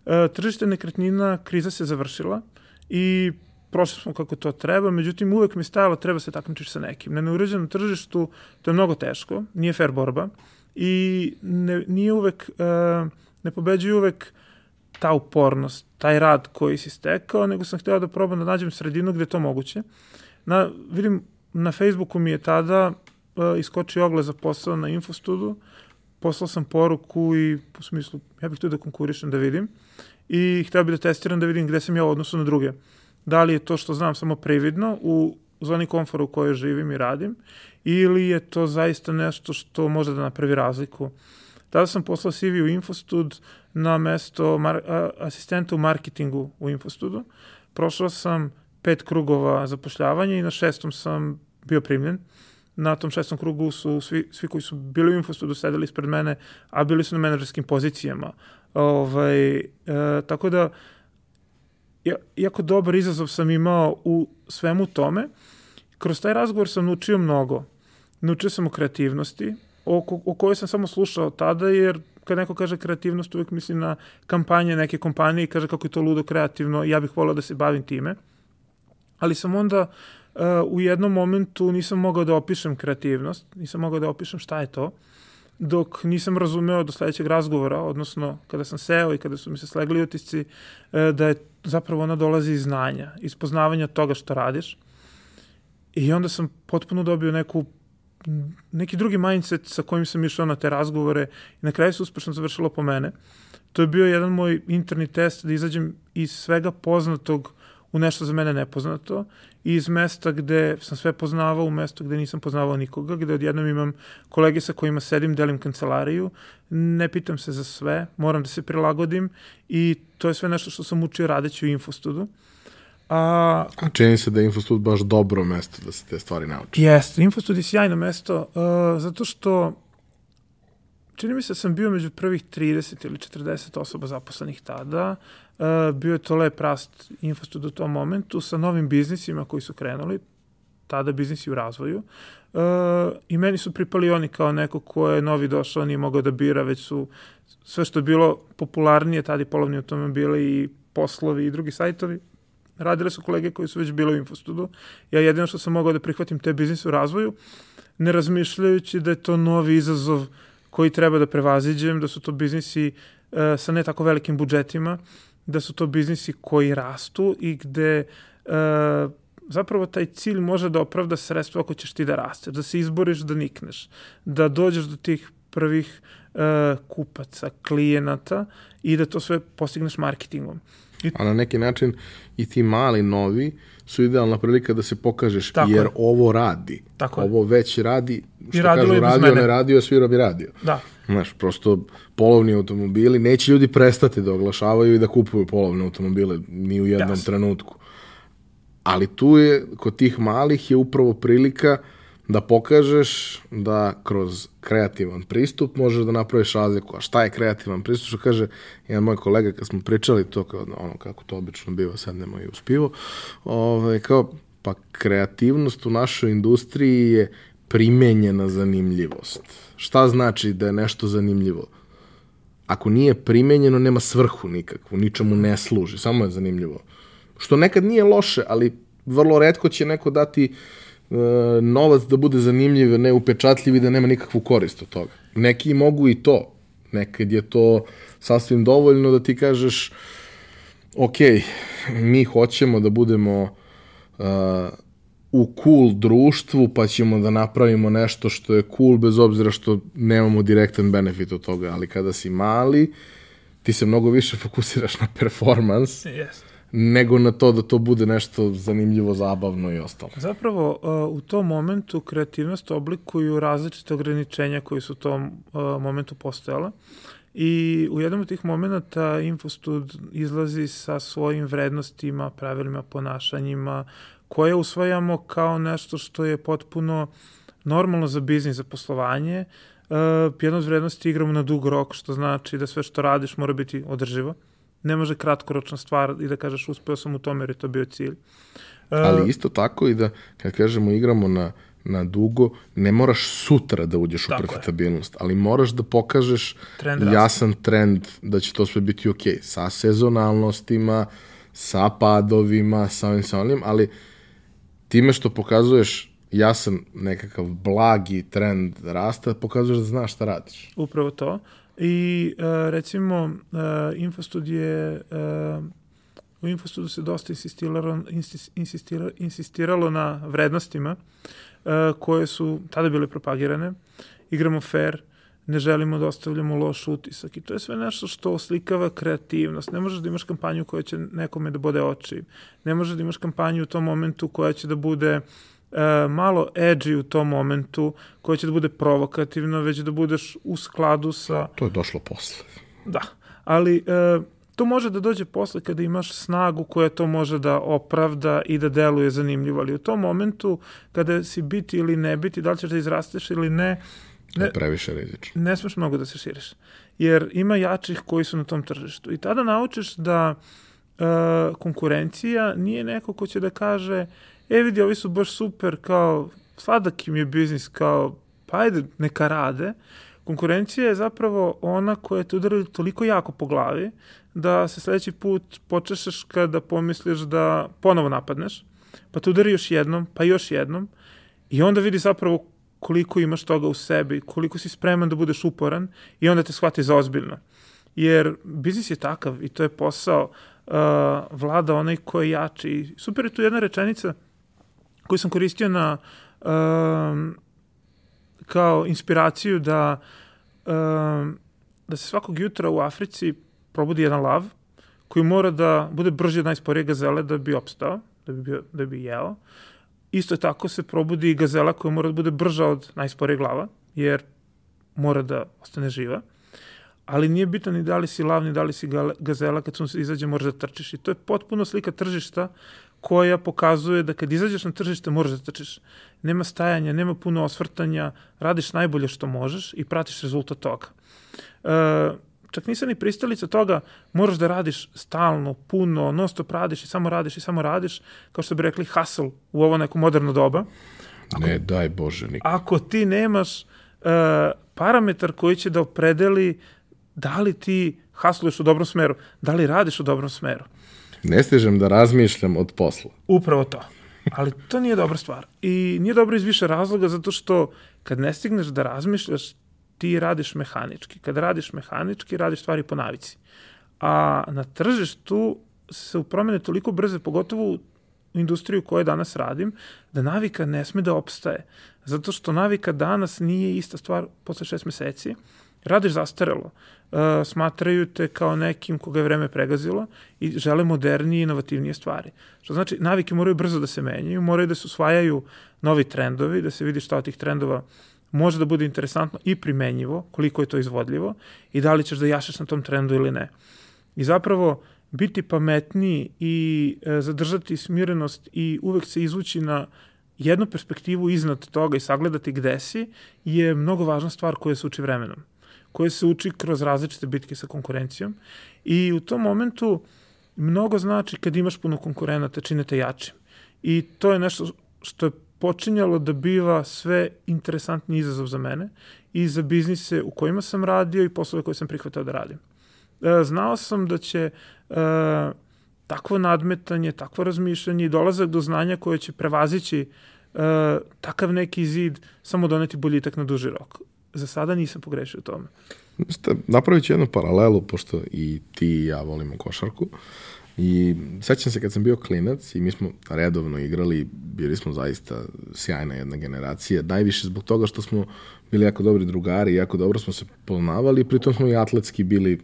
E, tržište nekretnina, kriza se završila i prošli smo kako to treba, međutim uvek mi stajalo treba se takmičiš sa nekim. Na neuređenom tržištu to je mnogo teško, nije fair borba i ne, nije uvek, e, ne pobeđuje uvek ta upornost, taj rad koji si stekao, nego sam hteo da probam da nađem sredinu gde to moguće. Na, vidim na Facebooku mi je tada uh, iskočio oglas za posao na Infostudu, poslao sam poruku i u smislu, ja bih tu da konkurišem da vidim i hteo bih da testiram da vidim gde sam ja u odnosu na druge. Da li je to što znam samo previdno u zoni komfora u kojoj živim i radim ili je to zaista nešto što može da napravi razliku. Tada sam poslao CV u Infostud na mesto mar asistenta u marketingu u Infostudu. Prošao sam pet krugova zapošljavanja i na šestom sam bio primljen. Na tom šestom krugu su svi, svi koji su bili u Infostudu sedeli ispred mene, a bili su na menadžerskim pozicijama. Ovaj, e, tako da, ja, jako dobar izazov sam imao u svemu tome. Kroz taj razgovor sam naučio mnogo. Naučio sam o kreativnosti, o, o kojoj sam samo slušao tada, jer kad neko kaže kreativnost, uvek mislim na kampanje neke kompanije i kaže kako je to ludo kreativno, ja bih volao da se bavim time. Ali sam onda uh, u jednom momentu nisam mogao da opišem kreativnost, nisam mogao da opišem šta je to, dok nisam razumeo do sledećeg razgovora, odnosno kada sam seo i kada su mi se slegli utisci, uh, da je zapravo ona dolazi iz znanja, iz poznavanja toga što radiš. I onda sam potpuno dobio neku neki drugi mindset sa kojim sam išao na te razgovore i na kraju se uspešno završilo po mene. To je bio jedan moj interni test da izađem iz svega poznatog u nešto za mene nepoznato i iz mesta gde sam sve poznavao u mesto gde nisam poznavao nikoga, gde odjednom imam kolege sa kojima sedim, delim kancelariju, ne pitam se za sve, moram da se prilagodim i to je sve nešto što sam učio radeći u Infostudu. A, A čini se da je Infostud baš dobro mesto da se te stvari nauči. Jeste, Infostud je sjajno mesto, uh, zato što čini mi se da sam bio među prvih 30 ili 40 osoba zaposlenih tada. Uh, bio je to lep rast Infostud u tom momentu sa novim biznisima koji su krenuli, tada biznisi u razvoju. Uh, I meni su pripali oni kao neko ko je novi došao, nije mogao da bira, već su sve što je bilo popularnije, tada i polovni automobili i poslovi i drugi sajtovi, radile su kolege koji su već bili u Infostudu. Ja jedino što sam mogao da prihvatim te biznise u razvoju, ne razmišljajući da je to novi izazov koji treba da prevaziđem, da su to biznisi uh, sa ne tako velikim budžetima, da su to biznisi koji rastu i gde uh, zapravo taj cilj može da opravda sredstvo ako ćeš ti da rasteš, da se izboriš da nikneš, da dođeš do tih prvih uh, kupaca, klijenata i da to sve postigneš marketingom. A na neki način i ti mali novi su idealna prilika da se pokažeš, Tako jer je. ovo radi. Tako ovo je. već radi, što I kažu, radio mene. ne radio, svira bi radio. Da. Znaš, prosto polovni automobili, neće ljudi prestati da oglašavaju i da kupuju polovne automobile ni u jednom Jasne. trenutku. Ali tu je, kod tih malih je upravo prilika da pokažeš da kroz kreativan pristup možeš da napraviš razliku. A šta je kreativan pristup? Što kaže jedan moj kolega kad smo pričali to kao ono kako to obično biva, sednemo i uz pivo, ovaj, kao pa kreativnost u našoj industriji je primenjena zanimljivost. Šta znači da je nešto zanimljivo? Ako nije primenjeno, nema svrhu nikakvu, ničemu ne služi, samo je zanimljivo. Što nekad nije loše, ali vrlo redko će neko dati uh, novac da bude zanimljiv, ne upečatljiv i da nema nikakvu korist od toga. Neki mogu i to. Nekad je to sasvim dovoljno da ti kažeš ok, mi hoćemo da budemo uh, u cool društvu, pa ćemo da napravimo nešto što je cool, bez obzira što nemamo direktan benefit od toga, ali kada si mali, ti se mnogo više fokusiraš na performans, yes. Nego na to da to bude nešto zanimljivo, zabavno i ostalo. Zapravo, uh, u tom momentu kreativnost oblikuju različite ograničenja koji su u tom uh, momentu postojala. I u jednom od tih momenta Infostud izlazi sa svojim vrednostima, pravilima, ponašanjima, koje usvajamo kao nešto što je potpuno normalno za biznis, za poslovanje. Uh, jedna od vrednosti igramo na dug rok, što znači da sve što radiš mora biti održivo. Ne može kratkoročna stvar i da kažeš uspeo sam u tome jer je to bio cilj. Uh, Ali isto tako i da, kad kažemo igramo na, na dugo, ne moraš sutra da uđeš u profitabilnost, je. ali moraš da pokažeš trend jasan rasta. trend da će to sve biti ok, sa sezonalnostima, sa padovima, sa ovim sa onim, ali time što pokazuješ jasan nekakav blagi trend rasta, pokazuješ da znaš šta radiš. Upravo to. I uh, recimo uh, Infostud je uh, u Infostudu se dosta insistiralo, insistiralo, insistiralo na vrednostima uh, koje su tada bile propagirane. Igramo fair, ne želimo da ostavljamo loš utisak i to je sve nešto što oslikava kreativnost. Ne možeš da imaš kampanju koja će nekome da bode oči. Ne možeš da imaš kampanju u tom momentu koja će da bude uh, malo edgy u tom momentu, koja će da bude provokativna, već da budeš u skladu sa... To je došlo posle. Da, ali uh, to može da dođe posle kada imaš snagu koja to može da opravda i da deluje zanimljivo, ali u tom momentu kada si biti ili ne biti, da li ćeš da izrasteš ili ne, Ne, previše rizično. Ne smeš mnogo da se širiš. Jer ima jačih koji su na tom tržištu. I tada naučiš da uh, konkurencija nije neko ko će da kaže e vidi, ovi su baš super, kao sladak im je biznis, kao pa ajde, neka rade. Konkurencija je zapravo ona koja te udara toliko jako po glavi da se sledeći put počešeš kada pomisliš da ponovo napadneš, pa te udari još jednom, pa još jednom i onda vidi zapravo koliko imaš toga u sebi, koliko si spreman da budeš uporan i onda te shvati za ozbiljno. Jer biznis je takav i to je posao uh, vlada onaj ko je jači. Super je tu jedna rečenica koju sam koristio na uh, kao inspiraciju da uh, da se svakog jutra u Africi probudi jedan lav koji mora da bude brži od najsporije gazele da bi opstao, da bi, bio, da bi jeo. Isto tako se probudi i gazela koja mora da bude brža od najsporije glava, jer mora da ostane živa. Ali nije bitno ni da li si lav, ni da li si gazela, kad sun se izađe moraš da trčiš. I to je potpuno slika tržišta koja pokazuje da kad izađeš na tržište moraš da trčiš. Nema stajanja, nema puno osvrtanja, radiš najbolje što možeš i pratiš rezultat toga. E, čak nisam ni pristalica toga, moraš da radiš stalno, puno, non stop radiš i samo radiš i samo radiš, kao što bi rekli hustle u ovo neko moderno doba. Ako, ne, daj Bože, nikad. Ako ti nemaš uh, parametar koji će da opredeli da li ti hasluješ u dobrom smeru, da li radiš u dobrom smeru. Ne stižem da razmišljam od posla. Upravo to. Ali to nije dobra stvar. I nije dobro iz više razloga, zato što kad ne stigneš da razmišljaš, ti radiš mehanički. Kad radiš mehanički, radiš stvari po navici. A na tržištu se promene toliko brze, pogotovo industriju u kojoj danas radim, da navika ne sme da opstaje. Zato što navika danas nije ista stvar posle šest meseci. Radiš zastarelo. Uh, smatraju te kao nekim koga je vreme pregazilo i žele modernije i inovativnije stvari. Što znači, navike moraju brzo da se menjaju, moraju da se usvajaju novi trendovi, da se vidi šta od tih trendova može da bude interesantno i primenjivo, koliko je to izvodljivo i da li ćeš da jašeš na tom trendu ili ne. I zapravo, biti pametniji i e, zadržati smirenost i uvek se izvući na jednu perspektivu iznad toga i sagledati gde si je mnogo važna stvar koja se uči vremenom, koja se uči kroz različite bitke sa konkurencijom i u tom momentu mnogo znači kad imaš puno konkurenata, čine te jačim. I to je nešto što je počinjalo da biva sve interesantni izazov za mene i za biznise u kojima sam radio i poslove koje sam prihvatao da radim. E, znao sam da će e, takvo nadmetanje, takvo razmišljanje i dolazak do znanja koje će prevazići e, takav neki zid samo doneti boljitak na duži rok. Za sada nisam pogrešio u tome. Napravit ću jednu paralelu, pošto i ti i ja volimo košarku. I sećam se kad sam bio klinac i mi smo redovno igrali, bili smo zaista sjajna jedna generacija, najviše zbog toga što smo bili jako dobri drugari, jako dobro smo se poznavali, pritom smo i atletski bili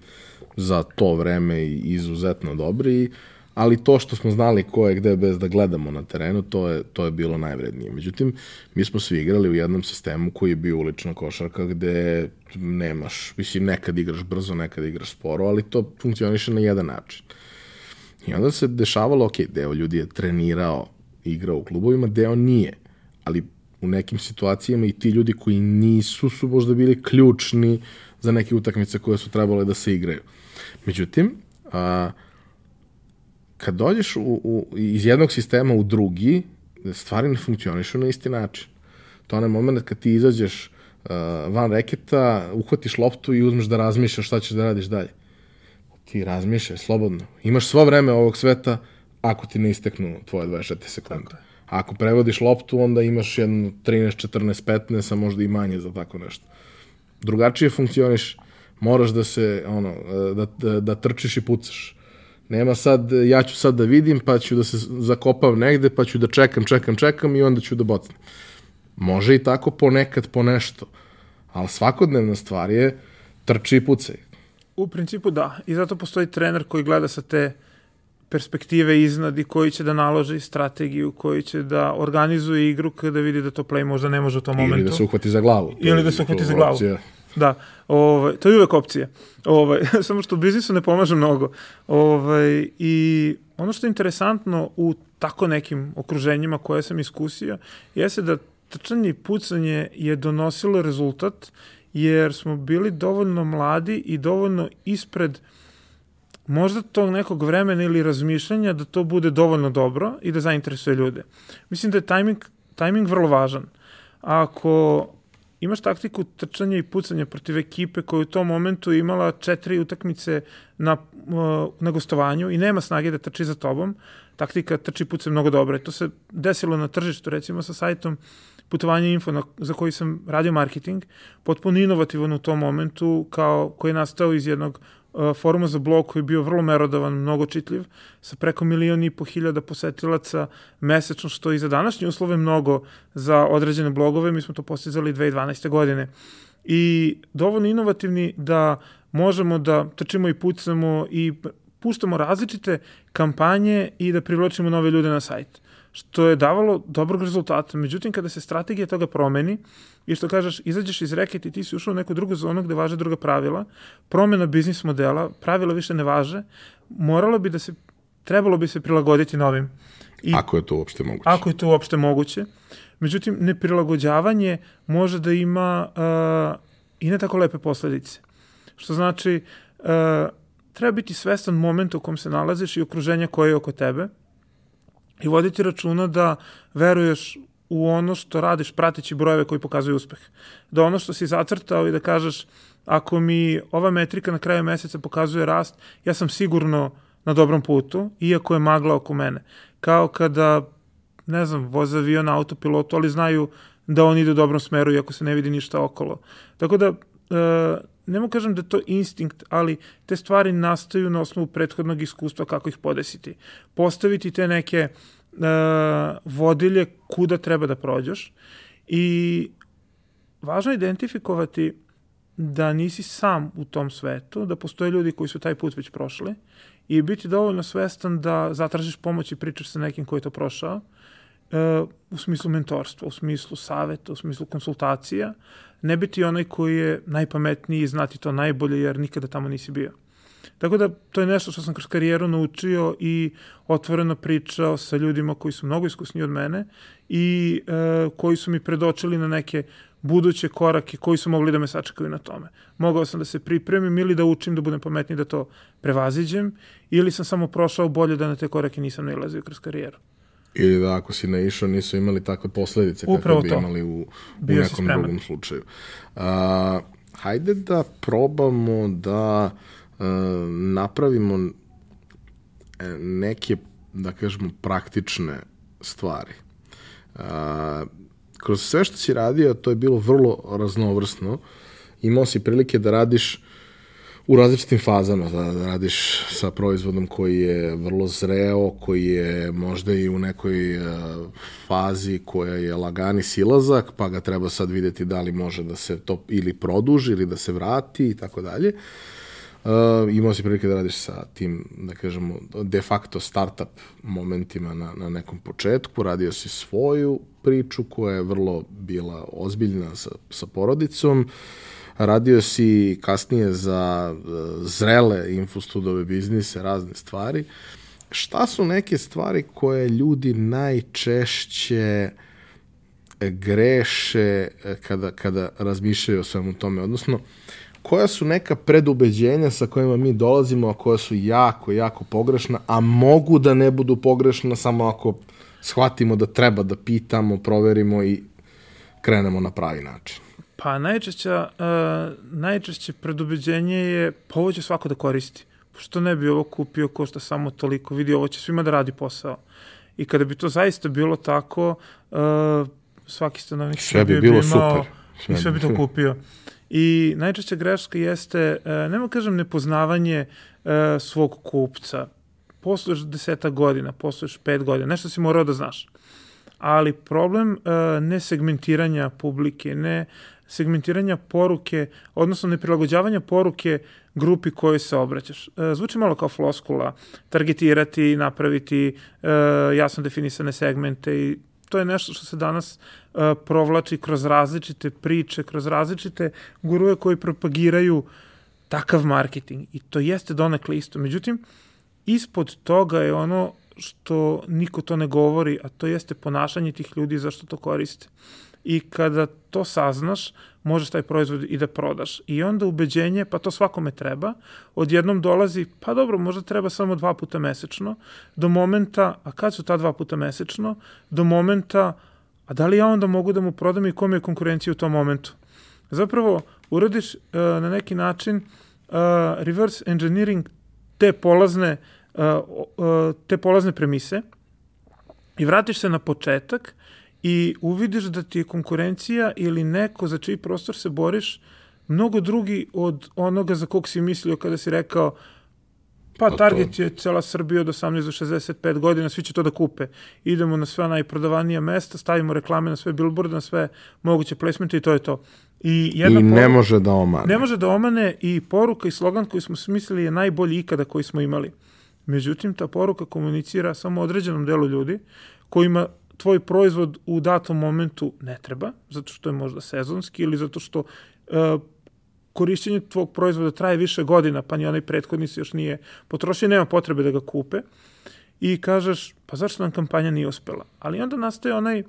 za to vreme izuzetno dobri, ali to što smo znali ko je gde bez da gledamo na terenu, to je, to je bilo najvrednije. Međutim, mi smo svi igrali u jednom sistemu koji je bio ulična košarka gde nemaš, mislim, nekad igraš brzo, nekad igraš sporo, ali to funkcioniše na jedan način. I onda se dešavalo, ok, deo ljudi je trenirao, igrao u klubovima, deo nije, ali u nekim situacijama i ti ljudi koji nisu su možda bili ključni za neke utakmice koje su trebale da se igraju. Međutim, a, kad dođeš u, u, iz jednog sistema u drugi, stvari ne funkcionišu na isti način. To je onaj moment kad ti izađeš uh, van reketa, uhvatiš loptu i uzmeš da razmišljaš šta ćeš da radiš dalje. Ti razmišljaj slobodno. Imaš svo vreme ovog sveta ako ti ne isteknu tvoje 24 sekunde. Tako Ako prevodiš loptu, onda imaš jedno 13, 14, 15, a možda i manje za tako nešto. Drugačije funkcioniš moraš da se, ono, da, da, da trčiš i pucaš. Nema sad, ja ću sad da vidim, pa ću da se zakopam negde, pa ću da čekam, čekam, čekam i onda ću da bocnem. Može i tako ponekad po nešto, ali svakodnevna stvar je trči i pucaj. U principu da, i zato postoji trener koji gleda sa te perspektive iznad i koji će da naloži strategiju, koji će da organizuje igru kada vidi da to play možda ne može u tom momentu. Ili da se uhvati za glavu. Ili da se uhvati za glavu. Opcija. Da, ovaj, to je uvek opcija. Ovaj, [LAUGHS] samo što u biznisu ne pomaže mnogo. Ovaj, I ono što je interesantno u tako nekim okruženjima koje sam iskusio, jeste da trčanje i pucanje je donosilo rezultat, jer smo bili dovoljno mladi i dovoljno ispred možda tog nekog vremena ili razmišljanja da to bude dovoljno dobro i da zainteresuje ljude. Mislim da je tajming, tajming vrlo važan. Ako imaš taktiku trčanja i pucanja protiv ekipe koja u tom momentu imala četiri utakmice na, uh, na gostovanju i nema snage da trči za tobom, taktika trči puca mnogo dobra. I to se desilo na tržištu, recimo sa sajtom putovanje info na, za koji sam radio marketing, potpuno inovativan u tom momentu, kao koji je nastao iz jednog foruma za blog koji je bio vrlo merodavan, mnogo čitljiv, sa preko milion i po hiljada posetilaca mesečno, što i za današnje uslove mnogo za određene blogove, mi smo to postizali 2012. godine. I dovoljno inovativni da možemo da trčimo i pucamo i puštamo različite kampanje i da privlačimo nove ljude na sajt što je davalo dobrog rezultata. Međutim, kada se strategija toga promeni i što kažeš, izađeš iz reketa i ti si ušao u neku drugu zonu gde važe druga pravila, promena biznis modela, pravila više ne važe, moralo bi da se, trebalo bi se prilagoditi novim. I, ako je to uopšte moguće. Ako je to uopšte moguće. Međutim, neprilagođavanje može da ima uh, i ne tako lepe posledice. Što znači, uh, treba biti svestan momenta u kom se nalaziš i okruženja koje je oko tebe, i voditi računa da veruješ u ono što radiš prateći brojeve koji pokazuju uspeh. Da ono što si zacrtao i da kažeš ako mi ova metrika na kraju meseca pokazuje rast, ja sam sigurno na dobrom putu, iako je magla oko mene. Kao kada, ne znam, voze avion na autopilotu, ali znaju da on ide u dobrom smeru iako se ne vidi ništa okolo. Tako da, e, ne mogu kažem da to instinkt, ali te stvari nastaju na osnovu prethodnog iskustva kako ih podesiti. Postaviti te neke vodilje kuda treba da prođeš i važno je identifikovati da nisi sam u tom svetu, da postoje ljudi koji su taj put već prošli i biti dovoljno svestan da zatražiš pomoć i pričaš sa nekim koji je to prošao e, u smislu mentorstva, u smislu saveta, u smislu konsultacija, ne biti onaj koji je najpametniji i znati to najbolje jer nikada tamo nisi bio. Tako da to je nešto što sam kroz karijeru naučio i otvoreno pričao sa ljudima koji su mnogo iskusniji od mene i e, koji su mi predočili na neke buduće korake koji su mogli da me sačekaju na tome. Mogao sam da se pripremim ili da učim da budem pametniji da to prevaziđem ili sam samo prošao bolje da na te korake nisam nailazio kroz karijeru. Ili da ako si naišao nisu imali takve posledice Upravo kakve bi imali u, u nekom drugom slučaju. Uh, hajde da probamo da uh, napravimo e, neke, da kažemo, praktične stvari. Uh, kroz sve što si radio, to je bilo vrlo raznovrsno. Imao si prilike da radiš u različitim fazama, da, da radiš sa proizvodom koji je vrlo zreo, koji je možda i u nekoj uh, fazi koja je lagani silazak, pa ga treba sad videti da li može da se to ili produži ili da se vrati i tako dalje. Uh, imao si prilike da radiš sa tim, da kažemo, de facto startup momentima na, na nekom početku, radio si svoju priču koja je vrlo bila ozbiljna sa, sa porodicom, radio si kasnije za uh, zrele infostudove biznise, razne stvari. Šta su neke stvari koje ljudi najčešće greše kada, kada razmišljaju o svemu tome? Odnosno, koja su neka predubeđenja sa kojima mi dolazimo, a koja su jako, jako pogrešna, a mogu da ne budu pogrešna samo ako shvatimo da treba da pitamo, proverimo i krenemo na pravi način. Pa najčešća, uh, najčešće predubeđenje je pa ovo će svako da koristi. Što ne bi ovo kupio, košta samo toliko, vidi ovo će svima da radi posao. I kada bi to zaista bilo tako, uh, svaki stanovnik sve bi bilo bi imao, super. Sve i sve bi to kupio. I najčešća greška jeste, e, nema kažem, nepoznavanje e, svog kupca. Posluješ deseta godina, posluješ pet godina, nešto si morao da znaš. Ali problem e, ne segmentiranja publike, ne segmentiranja poruke, odnosno neprilagođavanja poruke grupi kojoj se obraćaš. Zvuči malo kao floskula, targetirati, napraviti jasno definisane segmente i to je nešto što se danas uh, provlači kroz različite priče, kroz različite guruje koji propagiraju takav marketing. I to jeste donekle isto. Međutim, ispod toga je ono što niko to ne govori, a to jeste ponašanje tih ljudi zašto to koriste. I kada to saznaš, možeš taj proizvod i da prodaš. I onda ubeđenje, pa to svakome treba, odjednom dolazi, pa dobro, možda treba samo dva puta mesečno, do momenta, a kad su ta dva puta mesečno, do momenta, a da li ja onda mogu da mu prodam i kom je konkurencija u tom momentu? Zapravo, uradiš uh, na neki način uh, reverse engineering te polazne, uh, te polazne premise i vratiš se na početak i uvidiš da ti je konkurencija ili neko za čiji prostor se boriš mnogo drugi od onoga za kog si mislio kada si rekao pa, pa target je cela Srbija od 18 do 65 godina, svi će to da kupe. Idemo na sva najprodavanija mesta, stavimo reklame na sve billboarde, na sve moguće placementi i to je to. I, jedna I ne poruka, može da omane. Ne može da omane i poruka i slogan koji smo smislili je najbolji ikada koji smo imali. Međutim, ta poruka komunicira samo određenom delu ljudi kojima tvoj proizvod u datom momentu ne treba, zato što je možda sezonski ili zato što uh, korišćenje tvog proizvoda traje više godina, pa ni onaj prethodni se još nije potrošio, nema potrebe da ga kupe i kažeš, pa zašto nam kampanja nije uspela? Ali onda nastaje onaj uh,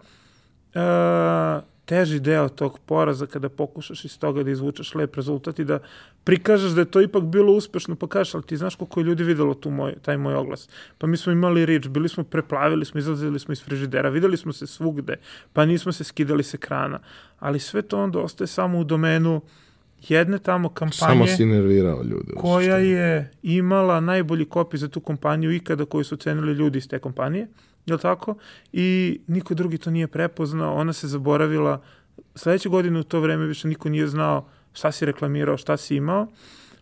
teži deo tog poraza kada pokušaš iz toga da izvučeš lep rezultat i da prikažeš da je to ipak bilo uspešno, pa kažeš, ali ti znaš koliko je ljudi videlo tu moj, taj moj oglas. Pa mi smo imali rič, bili smo preplavili smo, izlazili smo iz frižidera, videli smo se svugde, pa nismo se skidali s ekrana. Ali sve to onda ostaje samo u domenu jedne tamo kampanje Samo si nervirao ljude. Koja je imala najbolji kopi za tu kompaniju ikada koju su cenili ljudi iz te kompanije je tako? I niko drugi to nije prepoznao, ona se zaboravila. Sledeće godine u to vreme više niko nije znao šta si reklamirao, šta si imao.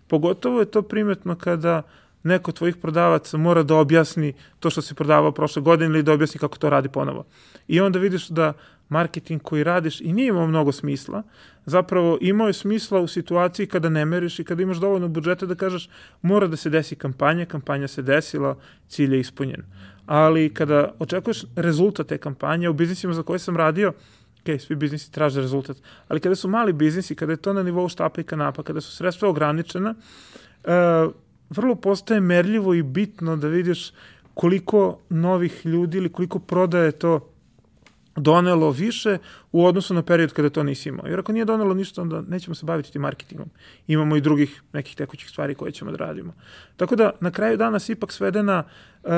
Pogotovo je to primetno kada neko od tvojih prodavaca mora da objasni to što si prodavao prošle godine ili da objasni kako to radi ponovo. I onda vidiš da marketing koji radiš i nije imao mnogo smisla, zapravo imao je smisla u situaciji kada ne meriš i kada imaš dovoljno budžeta da kažeš mora da se desi kampanja, kampanja se desila, cilj je ispunjen. Ali kada očekuješ rezultat te kampanje, u biznisima za koje sam radio, ok, svi biznisi traže rezultat, ali kada su mali biznisi, kada je to na nivou štapa i kanapa, kada su sredstva ograničena, uh, vrlo postaje merljivo i bitno da vidiš koliko novih ljudi ili koliko prodaje to donelo više u odnosu na period kada to nisi imao. Jer ako nije donelo ništa, onda nećemo se baviti tim marketingom. Imamo i drugih nekih tekućih stvari koje ćemo da radimo. Tako da, na kraju dana se ipak svede na uh,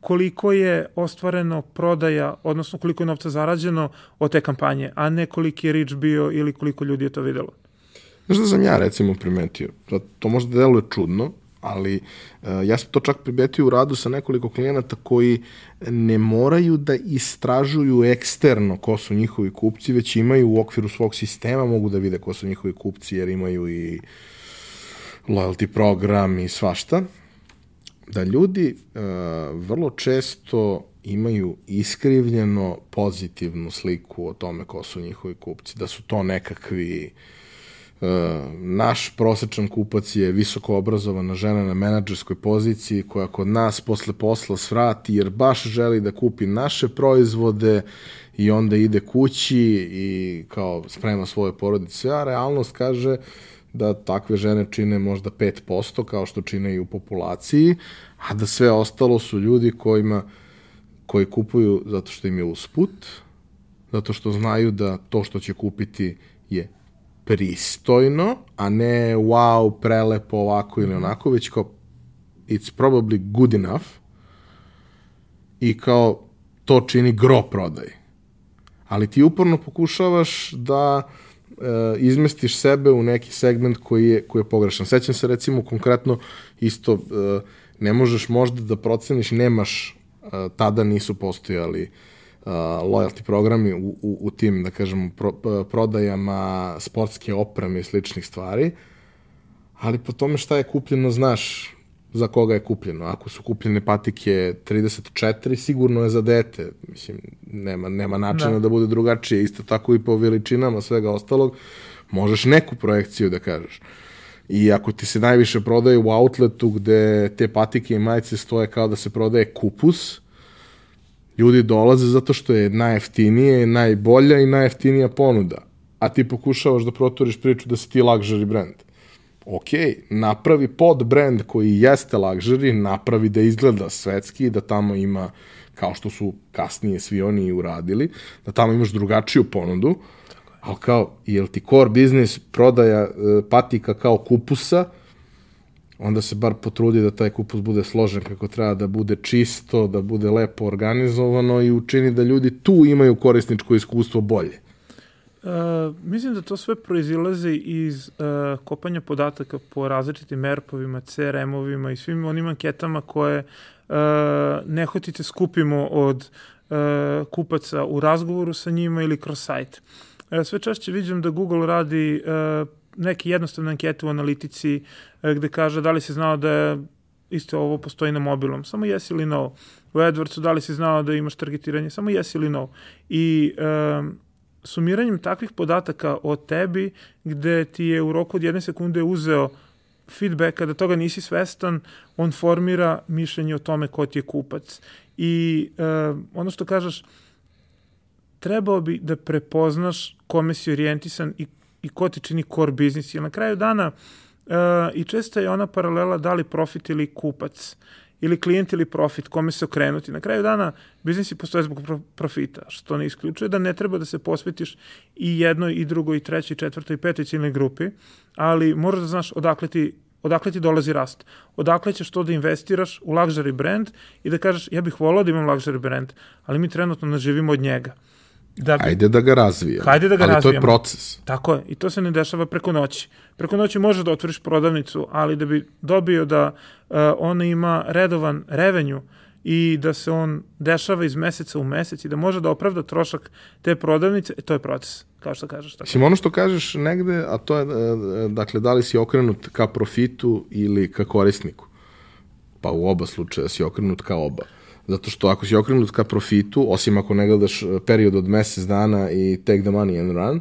koliko je ostvareno prodaja, odnosno koliko je novca zarađeno od te kampanje, a ne koliki je reach bio ili koliko ljudi je to videlo. Znaš da sam ja recimo primetio, to možda deluje čudno, ali uh, ja sam to čak primetio u radu sa nekoliko klijenata koji ne moraju da istražuju eksterno ko su njihovi kupci, već imaju u okviru svog sistema, mogu da vide ko su njihovi kupci jer imaju i loyalty program i svašta. Da ljudi uh, vrlo često imaju iskrivljeno pozitivnu sliku o tome ko su njihovi kupci, da su to nekakvi uh, naš prosečan kupac je visoko obrazovana žena na menadžerskoj poziciji koja kod nas posle posla svrati jer baš želi da kupi naše proizvode i onda ide kući i kao sprema svoje porodice, a realnost kaže da takve žene čine možda 5% kao što čine i u populaciji, a da sve ostalo su ljudi kojima koji kupuju zato što im je usput, zato što znaju da to što će kupiti je pristojno, a ne wow, prelepo ovako ili onako, već kao it's probably good enough i kao to čini gro prodaj. Ali ti uporno pokušavaš da e, izmestiš sebe u neki segment koji je, koji je pogrešan. Sećam se recimo konkretno isto e, ne možeš možda da proceniš, nemaš, e, tada nisu postojali loyalty programi u, u, u tim, da kažem, pro, prodajama sportske opreme i sličnih stvari, ali po tome šta je kupljeno, znaš za koga je kupljeno. Ako su kupljene patike 34, sigurno je za dete. Mislim, nema, nema načina da. da bude drugačije. Isto tako i po veličinama svega ostalog. Možeš neku projekciju da kažeš. I ako ti se najviše prodaje u outletu gde te patike i majice stoje kao da se prodaje kupus, Ljudi dolaze zato što je najeftinije, najbolja i najeftinija ponuda. A ti pokušavaš da proturiš priču da si ti luxury brand. Ok, napravi pod brand koji jeste luxury, napravi da izgleda svetski, da tamo ima, kao što su kasnije svi oni uradili, da tamo imaš drugačiju ponudu, ali kao, jel ti core business prodaja e, patika kao kupusa, onda se bar potrudi da taj kupus bude složen kako treba, da bude čisto, da bude lepo organizovano i učini da ljudi tu imaju korisničko iskustvo bolje. Uh, mislim da to sve proizilazi iz uh, kopanja podataka po različitim ERP-ovima, CRM-ovima i svim onim anketama koje uh, nehotice skupimo od uh, kupaca u razgovoru sa njima ili kroz sajt. Uh, sve češće vidim da Google radi uh, neke jednostavne ankete u analitici e, gde kaže da li si znao da je isto ovo postoji na mobilom, samo yes ili no. U AdWordsu da li si znao da imaš targetiranje, samo yes ili no. I um, sumiranjem takvih podataka o tebi, gde ti je u roku od jedne sekunde uzeo feedbacka da toga nisi svestan, on formira mišljenje o tome ko ti je kupac. I uh, ono što kažeš, trebao bi da prepoznaš kome si orijentisan i i ko ti čini core biznis. Jer na kraju dana uh, i često je ona paralela da li profit ili kupac ili klijent ili profit, kome se okrenuti. Na kraju dana biznisi postoje zbog profita, što ne isključuje da ne treba da se posvetiš i jednoj, i drugoj, i trećoj, i četvrtoj, i petoj ciljnoj grupi, ali moraš da znaš odakle ti odakle ti dolazi rast. Odakle ćeš to da investiraš u luxury brand i da kažeš ja bih volao da imam luxury brand, ali mi trenutno ne živimo od njega. Da bi... Ajde da ga razvijamo. Hajde da ga ali razvijamo. to je proces. Tako je. I to se ne dešava preko noći. Preko noći može da otvoriš prodavnicu, ali da bi dobio da uh, ona ima redovan revenju i da se on dešava iz meseca u mesec i da može da opravda trošak te prodavnice, e, to je proces, kao što kažeš. Tako. Mislim, ono što kažeš negde, a to je, e, dakle, da li si okrenut ka profitu ili ka korisniku. Pa u oba slučaja si okrenut ka oba. Zato što ako si okrenut ka profitu, osim ako ne gledaš e, period od mesec dana i take the money and run,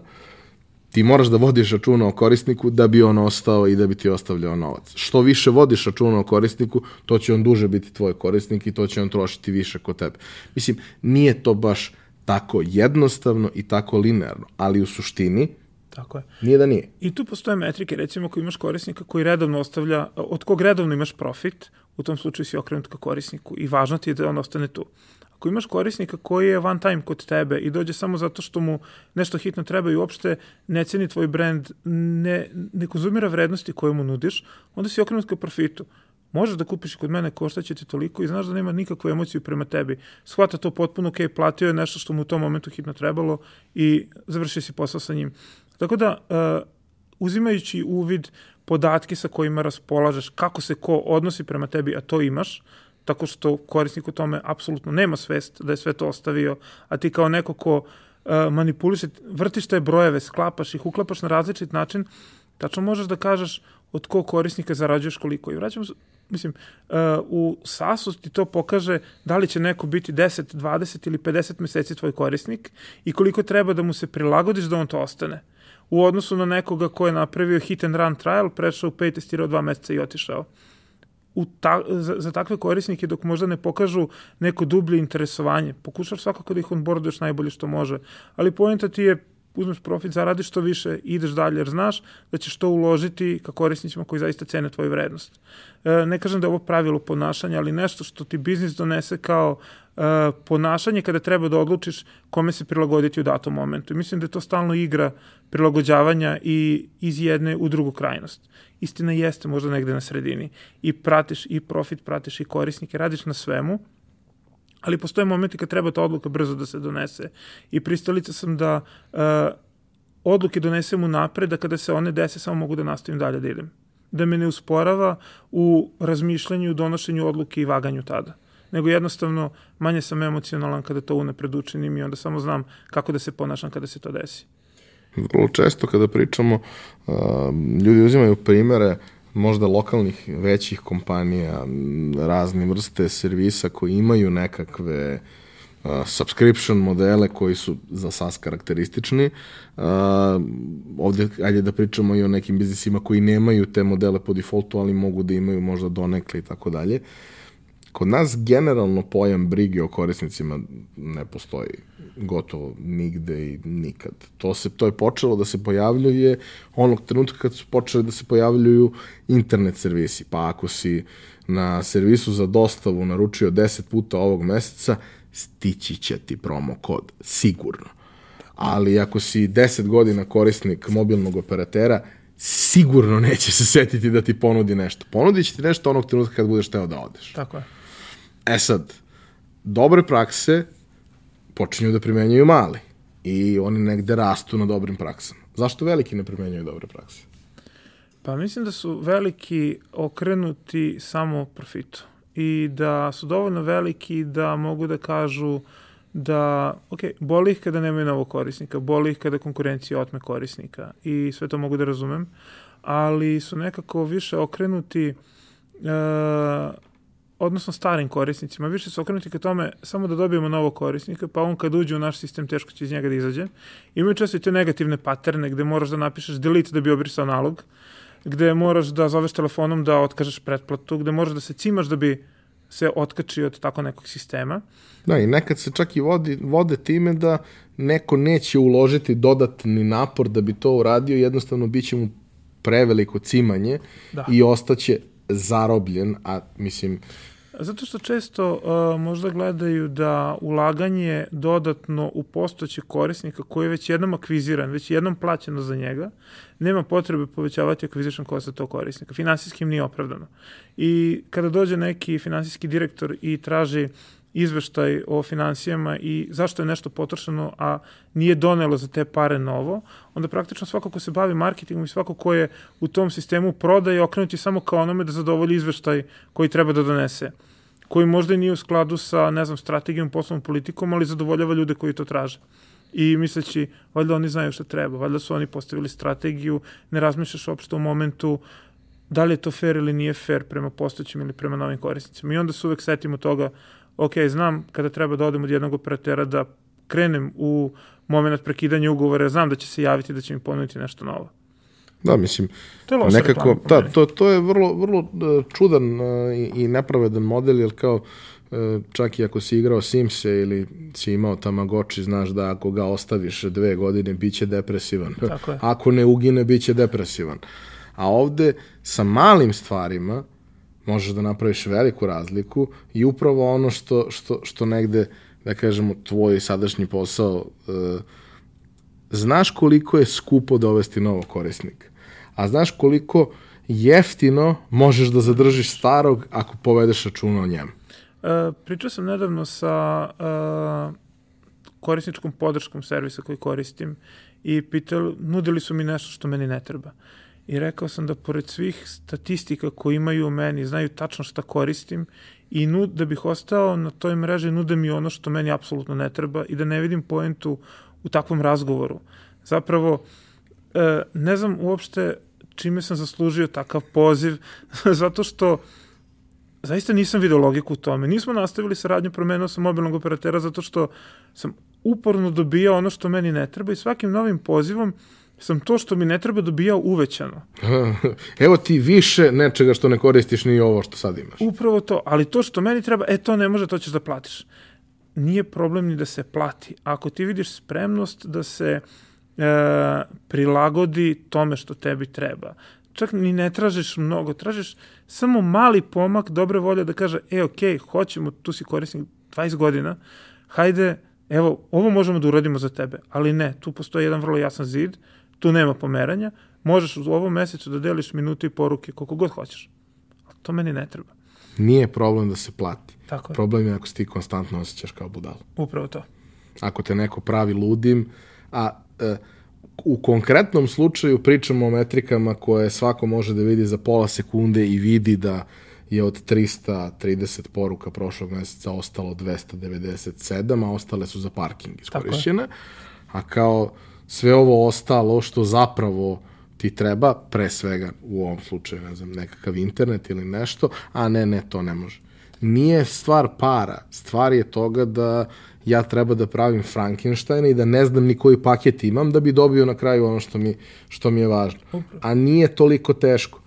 ti moraš da vodiš računa o korisniku da bi on ostao i da bi ti ostavljao novac. Što više vodiš računa o korisniku, to će on duže biti tvoj korisnik i to će on trošiti više kod tebe. Mislim, nije to baš tako jednostavno i tako linearno, ali u suštini Tako je. nije da nije. I tu postoje metrike, recimo ako imaš korisnika koji redovno ostavlja, od kog redovno imaš profit, u tom slučaju si okrenut ka korisniku i važno ti je da on ostane tu. Ako imaš korisnika koji je one time kod tebe i dođe samo zato što mu nešto hitno treba i uopšte ne ceni tvoj brand, ne, ne konzumira vrednosti koje mu nudiš, onda si okrenut ka profitu. Možeš da kupiš kod mene, košta će ti toliko i znaš da nema nikakvu emociju prema tebi. Shvata to potpuno, ok, platio je nešto što mu u tom momentu hitno trebalo i završi si posao sa njim. Tako da, uh, uzimajući uvid podatke sa kojima raspolažeš, kako se ko odnosi prema tebi, a to imaš, tako što korisnik u tome apsolutno nema svest da je sve to ostavio, a ti kao neko ko uh, manipuliše, vrtiš te brojeve, sklapaš ih, uklapaš na različit način, tačno možeš da kažeš od ko korisnika zarađuješ koliko. I vraćam, mislim, uh, u SAS-u ti to pokaže da li će neko biti 10, 20 ili 50 meseci tvoj korisnik i koliko treba da mu se prilagodiš da on to ostane u odnosu na nekoga ko je napravio hit and run trial, prešao u pay, testirao dva meseca i otišao. U ta, za, za takve korisnike dok možda ne pokažu neko dublje interesovanje, pokušaš svakako da ih onboarduješ najbolje što može, ali pojenta ti je uzmeš profit, zaradiš što više, ideš dalje, jer znaš da ćeš to uložiti ka korisnicima koji zaista cene tvoju vrednost. E, ne kažem da je ovo pravilo ponašanja, ali nešto što ti biznis donese kao ponašanje kada treba da odlučiš kome se prilagoditi u datom momentu. I mislim da je to stalno igra prilagođavanja i iz jedne u drugu krajnost. Istina jeste možda negde na sredini. I pratiš i profit, pratiš i korisnike, radiš na svemu, ali postoje momenti kad treba ta odluka brzo da se donese. I pristalica sam da uh, odluke donesem u napred, da kada se one dese samo mogu da nastavim dalje da idem. Da me ne usporava u razmišljanju, donošenju odluke i vaganju tada nego jednostavno manje sam emocionalan kada to unapred učinim i onda samo znam kako da se ponašam kada se to desi. Vrlo često kada pričamo, ljudi uzimaju primere možda lokalnih većih kompanija, razne vrste servisa koji imaju nekakve subscription modele koji su za SAS karakteristični. Uh, ovde, ajde da pričamo i o nekim biznisima koji nemaju te modele po defaultu, ali mogu da imaju možda donekle i tako dalje. Kod nas generalno pojam brige o korisnicima ne postoji gotovo nigde i nikad. To, se, to je počelo da se pojavljuje onog trenutka kad su počeli da se pojavljuju internet servisi. Pa ako si na servisu za dostavu naručio 10 puta ovog meseca, stići će ti promo kod, sigurno. Ali ako si 10 godina korisnik mobilnog operatera, sigurno neće se setiti da ti ponudi nešto. Ponudit će ti nešto onog trenutka kad budeš teo da odeš. Tako je. E sad, dobre prakse počinju da primenjuju mali i oni negde rastu na dobrim praksama. Zašto veliki ne primenjuju dobre prakse? Pa mislim da su veliki okrenuti samo profitu i da su dovoljno veliki da mogu da kažu da, ok, boli ih kada nemaju novog korisnika, boli ih kada konkurencija otme korisnika i sve to mogu da razumem, ali su nekako više okrenuti uh, odnosno starim korisnicima, više su okrenuti ka tome samo da dobijemo novog korisnika, pa on kad uđe u naš sistem teško će iz njega da izađe. Imaju često i te negativne paterne gde moraš da napišeš delete da bi obrisao nalog, gde moraš da zoveš telefonom da otkažeš pretplatu, gde moraš da se cimaš da bi se otkači od tako nekog sistema. Da, i nekad se čak i vodi, vode time da neko neće uložiti dodatni napor da bi to uradio, jednostavno bit će mu preveliko cimanje da. i ostaće zarobljen, a mislim... Zato što često uh, možda gledaju da ulaganje dodatno u postoće korisnika koji je već jednom akviziran, već jednom plaćeno za njega, nema potrebe povećavati acquisition cost tog korisnika. Finansijskim nije opravdano. I kada dođe neki finansijski direktor i traži izveštaj o financijama i zašto je nešto potrošeno, a nije donelo za te pare novo, onda praktično svako ko se bavi marketingom i svako ko je u tom sistemu prodaje okrenuti samo kao onome da zadovolji izveštaj koji treba da donese koji možda i nije u skladu sa, ne znam, strategijom, poslovnom politikom, ali zadovoljava ljude koji to traže. I misleći, valjda oni znaju šta treba, valjda su oni postavili strategiju, ne razmišljaš uopšte u momentu da li je to fair ili nije fair prema postojećim ili prema novim korisnicima. I onda se uvek setimo toga, ok, znam kada treba da odem od jednog operatera da krenem u moment prekidanja ugovora, znam da će se javiti da će mi ponuditi nešto novo. Da, mislim, To je nekako, da, to, to je vrlo, vrlo uh, čudan uh, i, i nepravedan model, jer kao uh, čak i ako si igrao Simse ili si imao Tamagotchi, znaš da ako ga ostaviš dve godine, bit će depresivan. Tako je. Ako ne ugine, bit će depresivan. A ovde, sa malim stvarima, možeš da napraviš veliku razliku i upravo ono što, što, što negde, da kažemo, tvoj sadašnji posao uh, znaš koliko je skupo dovesti novog korisnika, a znaš koliko jeftino možeš da zadržiš starog ako povedeš računa o njemu. E, pričao sam nedavno sa e, korisničkom podrškom servisa koji koristim i pitali, nudili su mi nešto što meni ne treba. I rekao sam da pored svih statistika koje imaju o meni, znaju tačno šta koristim i nud, da bih ostao na toj mreži, nude mi ono što meni apsolutno ne treba i da ne vidim poentu u takvom razgovoru. Zapravo, e, ne znam uopšte čime sam zaslužio takav poziv, [LAUGHS] zato što zaista nisam video logiku u tome. Nismo nastavili saradnju, promenio sam mobilnog operatera zato što sam uporno dobijao ono što meni ne treba i svakim novim pozivom sam to što mi ne treba dobijao uvećano. [LAUGHS] Evo ti više nečega što ne koristiš ni ovo što sad imaš. Upravo to, ali to što meni treba, e to ne može, to ćeš da platiš. Nije problem ni da se plati. Ako ti vidiš spremnost da se e, prilagodi tome što tebi treba, čak ni ne tražiš mnogo, tražiš samo mali pomak dobre volje da kaže, e, ok, hoćemo, tu si korisnik 20 godina, hajde, evo, ovo možemo da uradimo za tebe, ali ne, tu postoji jedan vrlo jasan zid, tu nema pomeranja, možeš u ovom mesecu da deliš minute i poruke koliko god hoćeš. Ali to meni ne treba. Nije problem da se plati. Tako je. Problem je ako se ti konstantno osjećaš kao budalo. Upravo to. Ako te neko pravi ludim, a e, u konkretnom slučaju pričamo o metrikama koje svako može da vidi za pola sekunde i vidi da je od 330 poruka prošlog meseca ostalo 297, a ostale su za parking iskorišćene. A kao sve ovo ostalo što zapravo ti treba, pre svega u ovom slučaju, ne znam, nekakav internet ili nešto, a ne, ne, to ne može. Nije stvar para, stvar je toga da ja treba da pravim Frankenstein i da ne znam ni koji paket imam da bi dobio na kraju ono što mi, što mi je važno. A nije toliko teško.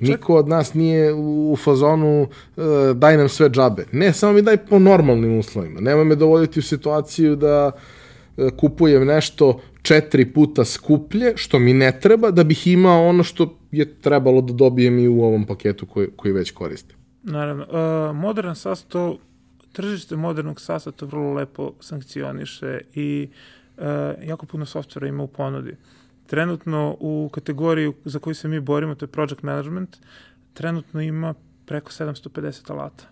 Niko od nas nije u fazonu uh, daj nam sve džabe. Ne, samo mi daj po normalnim uslovima. Nema me dovoditi u situaciju da uh, kupujem nešto četiri puta skuplje, što mi ne treba, da bih imao ono što je trebalo da dobijem i u ovom paketu koji, koji već koristim. Naravno. Uh, modern SAS to, tržište modernog SAS-a to vrlo lepo sankcioniše i uh, jako puno softvera ima u ponudi. Trenutno u kategoriji za koju se mi borimo, to je project management, trenutno ima preko 750 alata.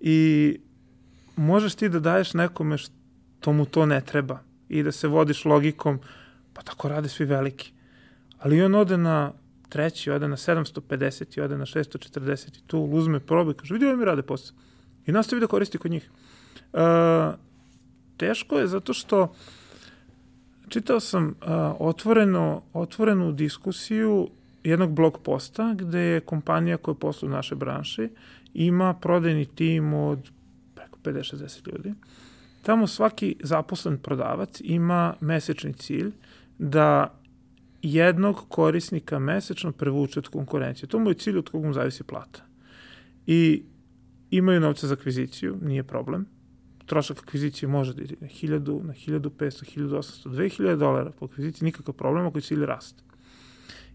I možeš ti da daješ nekome što mu to ne treba i da se vodiš logikom, pa tako rade svi veliki. Ali on ode na treći, ode na 750 i ode na 640 i tu uzme probu i kaže, vidi ovo mi rade posao. I nastavi da koristi kod njih. Uh, teško je zato što čitao sam uh, otvoreno, otvorenu diskusiju jednog blog posta gde je kompanija koja posluje u našoj branši ima prodajni tim od preko 50-60 ljudi. Tamo svaki zaposlen prodavac ima mesečni cilj da jednog korisnika mesečno prevuče od konkurencije. To mu je cilj od kog mu zavisi plata. I imaju novca za akviziciju, nije problem. Trošak akvizicije može da ide na 1000, na 1500, 1800, 2000 dolara po akviziciji, nikakav problem ako je cilj rast.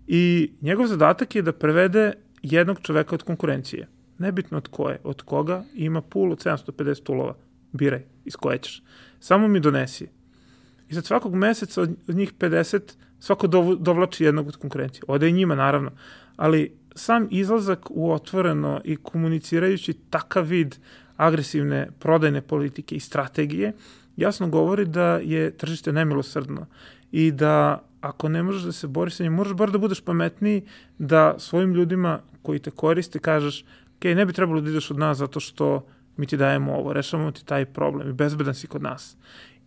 I njegov zadatak je da prevede jednog čoveka od konkurencije. Nebitno od koje, od koga, ima pool od 750 tulova. Biraj iz koje ćeš. Samo mi donesi. I sad svakog meseca od, njih 50 svako dovlači jednog od konkurencije. Ode i njima, naravno. Ali sam izlazak u otvoreno i komunicirajući takav vid agresivne prodajne politike i strategije, jasno govori da je tržište nemilosrdno i da ako ne možeš da se boriš sa njim, moraš bar da budeš pametniji da svojim ljudima koji te koriste kažeš ok, ne bi trebalo da ideš od nas zato što mi ti dajemo ovo, rešavamo ti taj problem i bezbedan si kod nas.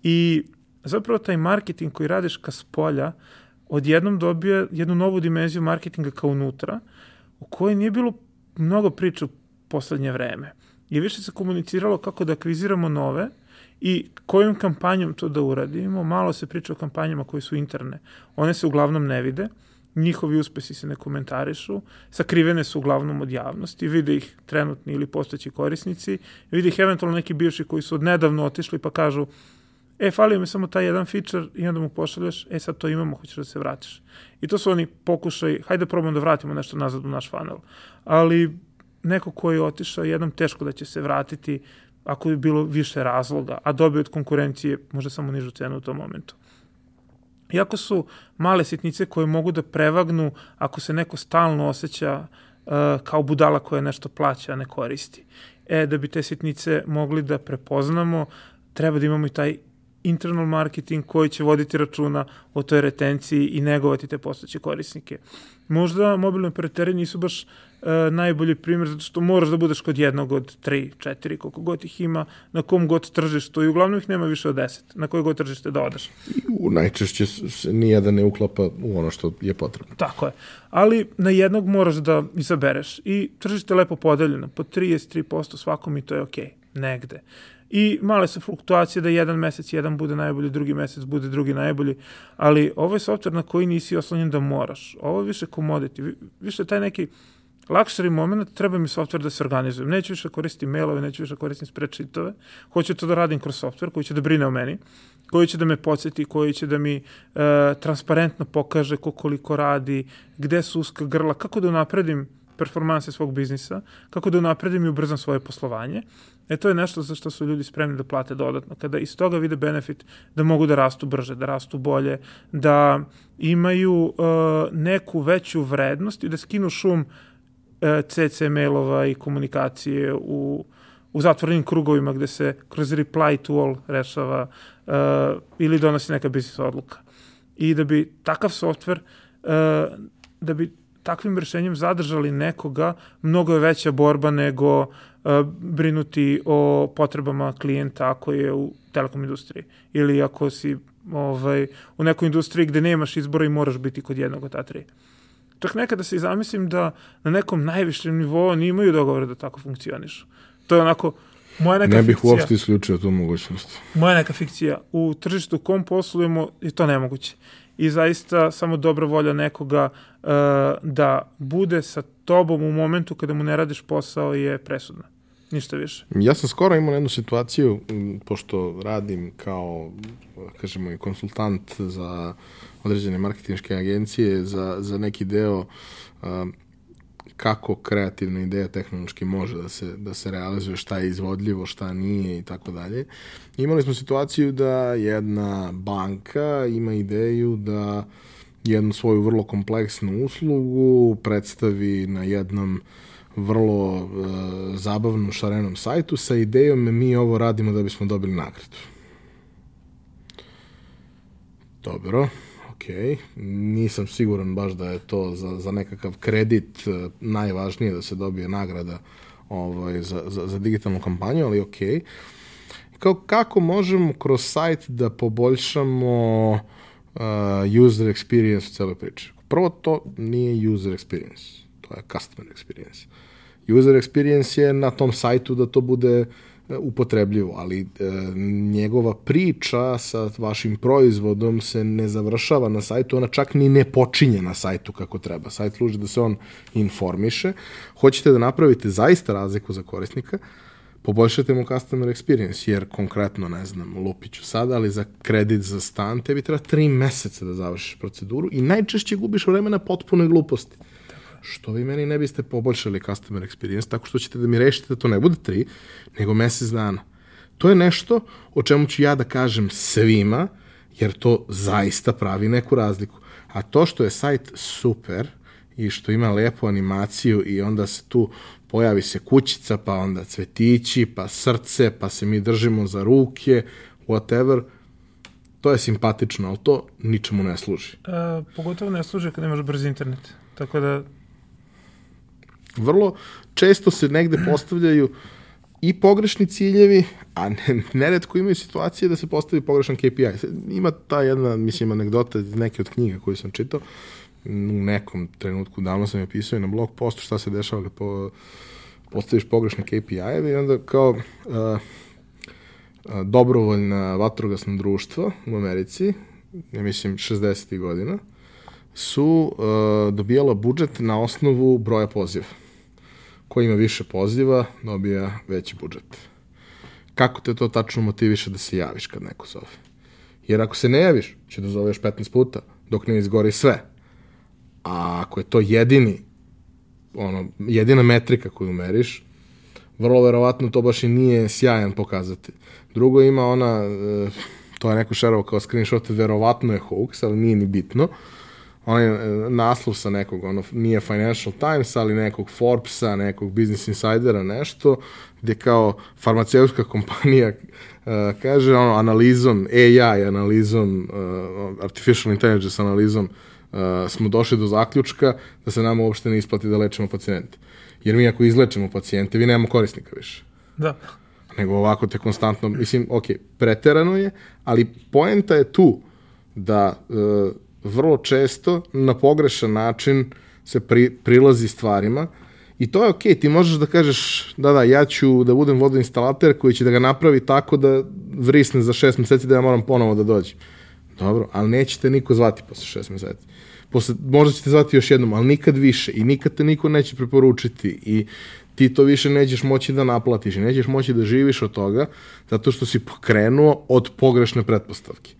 I zapravo taj marketing koji radiš ka spolja odjednom dobije jednu novu dimenziju marketinga kao unutra, u kojoj nije bilo mnogo priča u poslednje vreme. Je više se komuniciralo kako da akviziramo nove i kojom kampanjom to da uradimo. Malo se priča o kampanjama koje su interne. One se uglavnom ne vide njihovi uspesi se ne komentarišu, sakrivene su uglavnom od javnosti, vide ih trenutni ili postojeći korisnici, vide ih eventualno neki bivši koji su odnedavno otišli pa kažu e, falio mi samo taj jedan feature i onda mu pošalješ, e, sad to imamo, hoćeš da se vratiš. I to su oni pokušaj, hajde probamo da vratimo nešto nazad u naš funnel. Ali neko koji je otišao, jednom teško da će se vratiti ako bi bilo više razloga, a dobio od konkurencije možda samo nižu cenu u tom momentu. Iako su male sitnice koje mogu da prevagnu ako se neko stalno osjeća uh, kao budala koja nešto plaća, a ne koristi. E, da bi te sitnice mogli da prepoznamo, treba da imamo i taj internal marketing koji će voditi računa o toj retenciji i negovati te postojeće korisnike. Možda mobilni operateri nisu baš e, najbolji primjer, zato što moraš da budeš kod jednog od tri, četiri, koliko god ih ima, na kom god tržištu i uglavnom ih nema više od deset, na koje god tržište da odeš. I u najčešće se nijedan ne uklapa u ono što je potrebno. Tako je. Ali na jednog moraš da izabereš i tržište je lepo podeljeno, po 33% svakom i to je okej, okay, negde i male su fluktuacije da jedan mesec jedan bude najbolji, drugi mesec bude drugi najbolji, ali ovo je software na koji nisi oslonjen da moraš. Ovo je više commodity, više taj neki luxury moment, treba mi software da se organizujem. Neću više koristiti mailove, neću više koristiti spreadsheetove, hoću to da radim kroz software koji će da brine o meni, koji će da me podsjeti, koji će da mi e, transparentno pokaže ko koliko radi, gde su uska grla, kako da napredim performanse svog biznisa, kako da napredim i ubrzam svoje poslovanje. E to je nešto za što su ljudi spremni da plate dodatno. Kada iz toga vide benefit da mogu da rastu brže, da rastu bolje, da imaju uh, neku veću vrednost i da skinu šum uh, CC mailova i komunikacije u, u zatvorenim krugovima gde se kroz reply to all rešava uh, ili donosi neka biznis odluka. I da bi takav softver, uh, da bi takvim rešenjem zadržali nekoga, mnogo je veća borba nego uh, brinuti o potrebama klijenta ako je u telekom industriji ili ako si ovaj, u nekoj industriji gde nemaš izbora i moraš biti kod jednog od ta tri. Čak nekada se i zamislim da na nekom najvišem nivou oni imaju dogovore da tako funkcionišu. To je onako, moja neka Ne bih fikcija, uopšte isključio tu mogućnost. Moja neka fikcija. U tržištu u kom poslujemo je to nemoguće i zaista samo dobra volja nekoga uh, da bude sa tobom u momentu kada mu ne radiš posao je presudna. Ništa više. Ja sam skoro imao jednu situaciju, pošto radim kao, kažemo, i konsultant za određene marketinške agencije, za, za neki deo uh, kako kreativna ideja tehnološki može da se, da se realizuje, šta je izvodljivo, šta nije i tako dalje. Imali smo situaciju da jedna banka ima ideju da jednu svoju vrlo kompleksnu uslugu predstavi na jednom vrlo e, zabavnom šarenom sajtu sa idejom mi ovo radimo da bismo dobili nagradu. Dobro, ok, nisam siguran baš da je to za, za nekakav kredit e, najvažnije da se dobije nagrada ovaj, za, za, za digitalnu kampanju, ali ok. Kao, kako možemo kroz sajt da poboljšamo uh, user experience u celoj priči? Prvo, to nije user experience, to je customer experience. User experience je na tom sajtu da to bude uh, upotrebljivo, ali e, njegova priča sa vašim proizvodom se ne završava na sajtu, ona čak ni ne počinje na sajtu kako treba. Sajt služi da se on informiše. Hoćete da napravite zaista razliku za korisnika, poboljšate mu customer experience, jer konkretno, ne znam, lupiću sada, ali za kredit za stan tebi treba tri meseca da završiš proceduru i najčešće gubiš vremena potpunoj gluposti što vi meni ne biste poboljšali customer experience tako što ćete da mi rešite da to ne bude tri, nego mesec dana. To je nešto o čemu ću ja da kažem svima, jer to zaista pravi neku razliku. A to što je sajt super i što ima lepu animaciju i onda se tu pojavi se kućica, pa onda cvetići, pa srce, pa se mi držimo za ruke, whatever, to je simpatično, ali to ničemu ne služi. E, pogotovo ne služi kad nemaš brz internet. Tako da vrlo često se negde [CLEARS THROAT] postavljaju i pogrešni ciljevi, a ne, neretko imaju situacije da se postavi pogrešan KPI. Ima ta jedna, mislim, anegdota iz neke od knjiga koju sam čitao, u nekom trenutku, davno sam je pisao i na blog postu šta se dešava kad po, postaviš pogrešne KPI-eve i onda kao uh, uh, dobrovoljna vatrogasna društva u Americi, ja mislim 60. godina, su uh, dobijala budžet na osnovu broja poziva. Ko ima više poziva, dobija veći budžet. Kako te to tačno motiviše da se javiš kad neko zove? Jer ako se ne javiš, će da zoveš 15 puta, dok ne izgori sve. A ako je to jedini, ono, jedina metrika koju meriš, vrlo verovatno to baš i nije sjajan pokazatelj. Drugo ima ona, e, to je neko šerovo kao screenshot, verovatno je hoax, ali nije ni bitno. Onaj e, naslov sa nekog, ono, nije Financial Times, ali nekog Forbesa, nekog Business Insidera, nešto, gde kao farmaceutska kompanija uh, kaže, ono, analizom, AI analizom, uh, artificial intelligence analizom, uh, smo došli do zaključka da se nama uopšte ne isplati da lečimo pacijente. Jer mi ako izlečimo pacijente, vi nemamo korisnika više. Da. Nego ovako te konstantno, mislim, ok, preterano je, ali poenta je tu da uh, vrlo često na pogrešan način se pri, prilazi stvarima i to je okej, okay, ti možeš da kažeš da da, ja ću da budem vodoinstalater koji će da ga napravi tako da vrisne za šest meseci da ja moram ponovo da dođem. Dobro, ali nećete niko zvati posle šest meseci. Posle, možda ćete zvati još jednom, ali nikad više i nikad te niko neće preporučiti i ti to više nećeš moći da naplatiš i nećeš moći da živiš od toga zato što si pokrenuo od pogrešne pretpostavke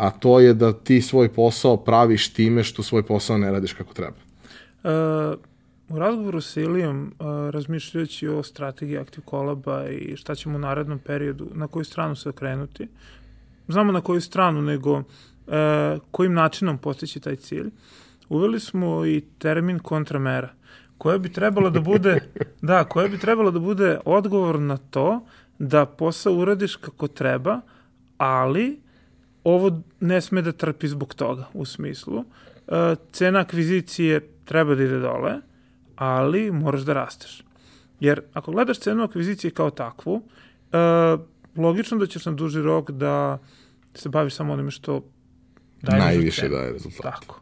a to je da ti svoj posao praviš time što svoj posao ne radiš kako treba. Uh, u razgovoru sa Ilijom, uh, razmišljajući o strategiji Active Collaba i šta ćemo u narednom periodu, na koju stranu se okrenuti, znamo na koju stranu, nego uh, kojim načinom postići taj cilj, uveli smo i termin kontramera, koja bi trebala da bude, [LAUGHS] da, koja bi trebala da bude odgovor na to da posao uradiš kako treba, ali ovo ne sme da trpi zbog toga, u smislu. Uh, cena akvizicije treba da ide dole, ali moraš da rasteš. Jer ako gledaš cenu akvizicije kao takvu, uh, logično da ćeš na duži rok da se baviš samo onime što daje Najviše daje rezultat. Tako.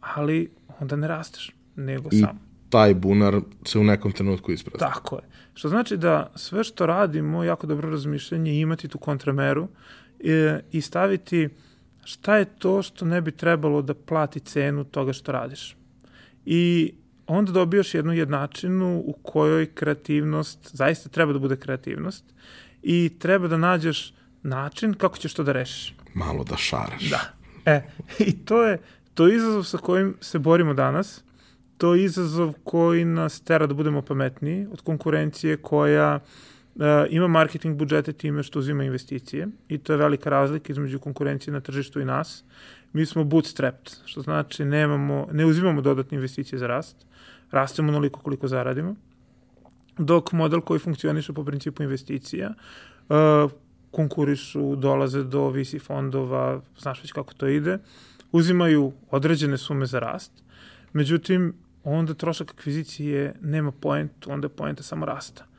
Ali onda ne rasteš, nego I sam. taj bunar se u nekom trenutku isprazni. Tako je. Što znači da sve što radimo, jako dobro razmišljanje, imati tu kontrameru, e, i staviti šta je to što ne bi trebalo da plati cenu toga što radiš. I onda dobijaš jednu jednačinu u kojoj kreativnost, zaista treba da bude kreativnost i treba da nađeš način kako ćeš to da rešiš. Malo da šaraš. Da. E, [LAUGHS] i to je, to je izazov sa kojim se borimo danas. To je izazov koji nas tera da budemo pametniji od konkurencije koja uh, Uh, ima marketing budžete time što uzima investicije i to je velika razlika između konkurencije na tržištu i nas. Mi smo bootstrapped, što znači nemamo, ne uzimamo dodatne investicije za rast, rastemo onoliko koliko zaradimo, dok model koji funkcioniše po principu investicija uh, konkurišu, dolaze do VC fondova, znaš već kako to ide, uzimaju određene sume za rast, međutim, onda trošak akvizicije nema point, onda je poenta samo rasta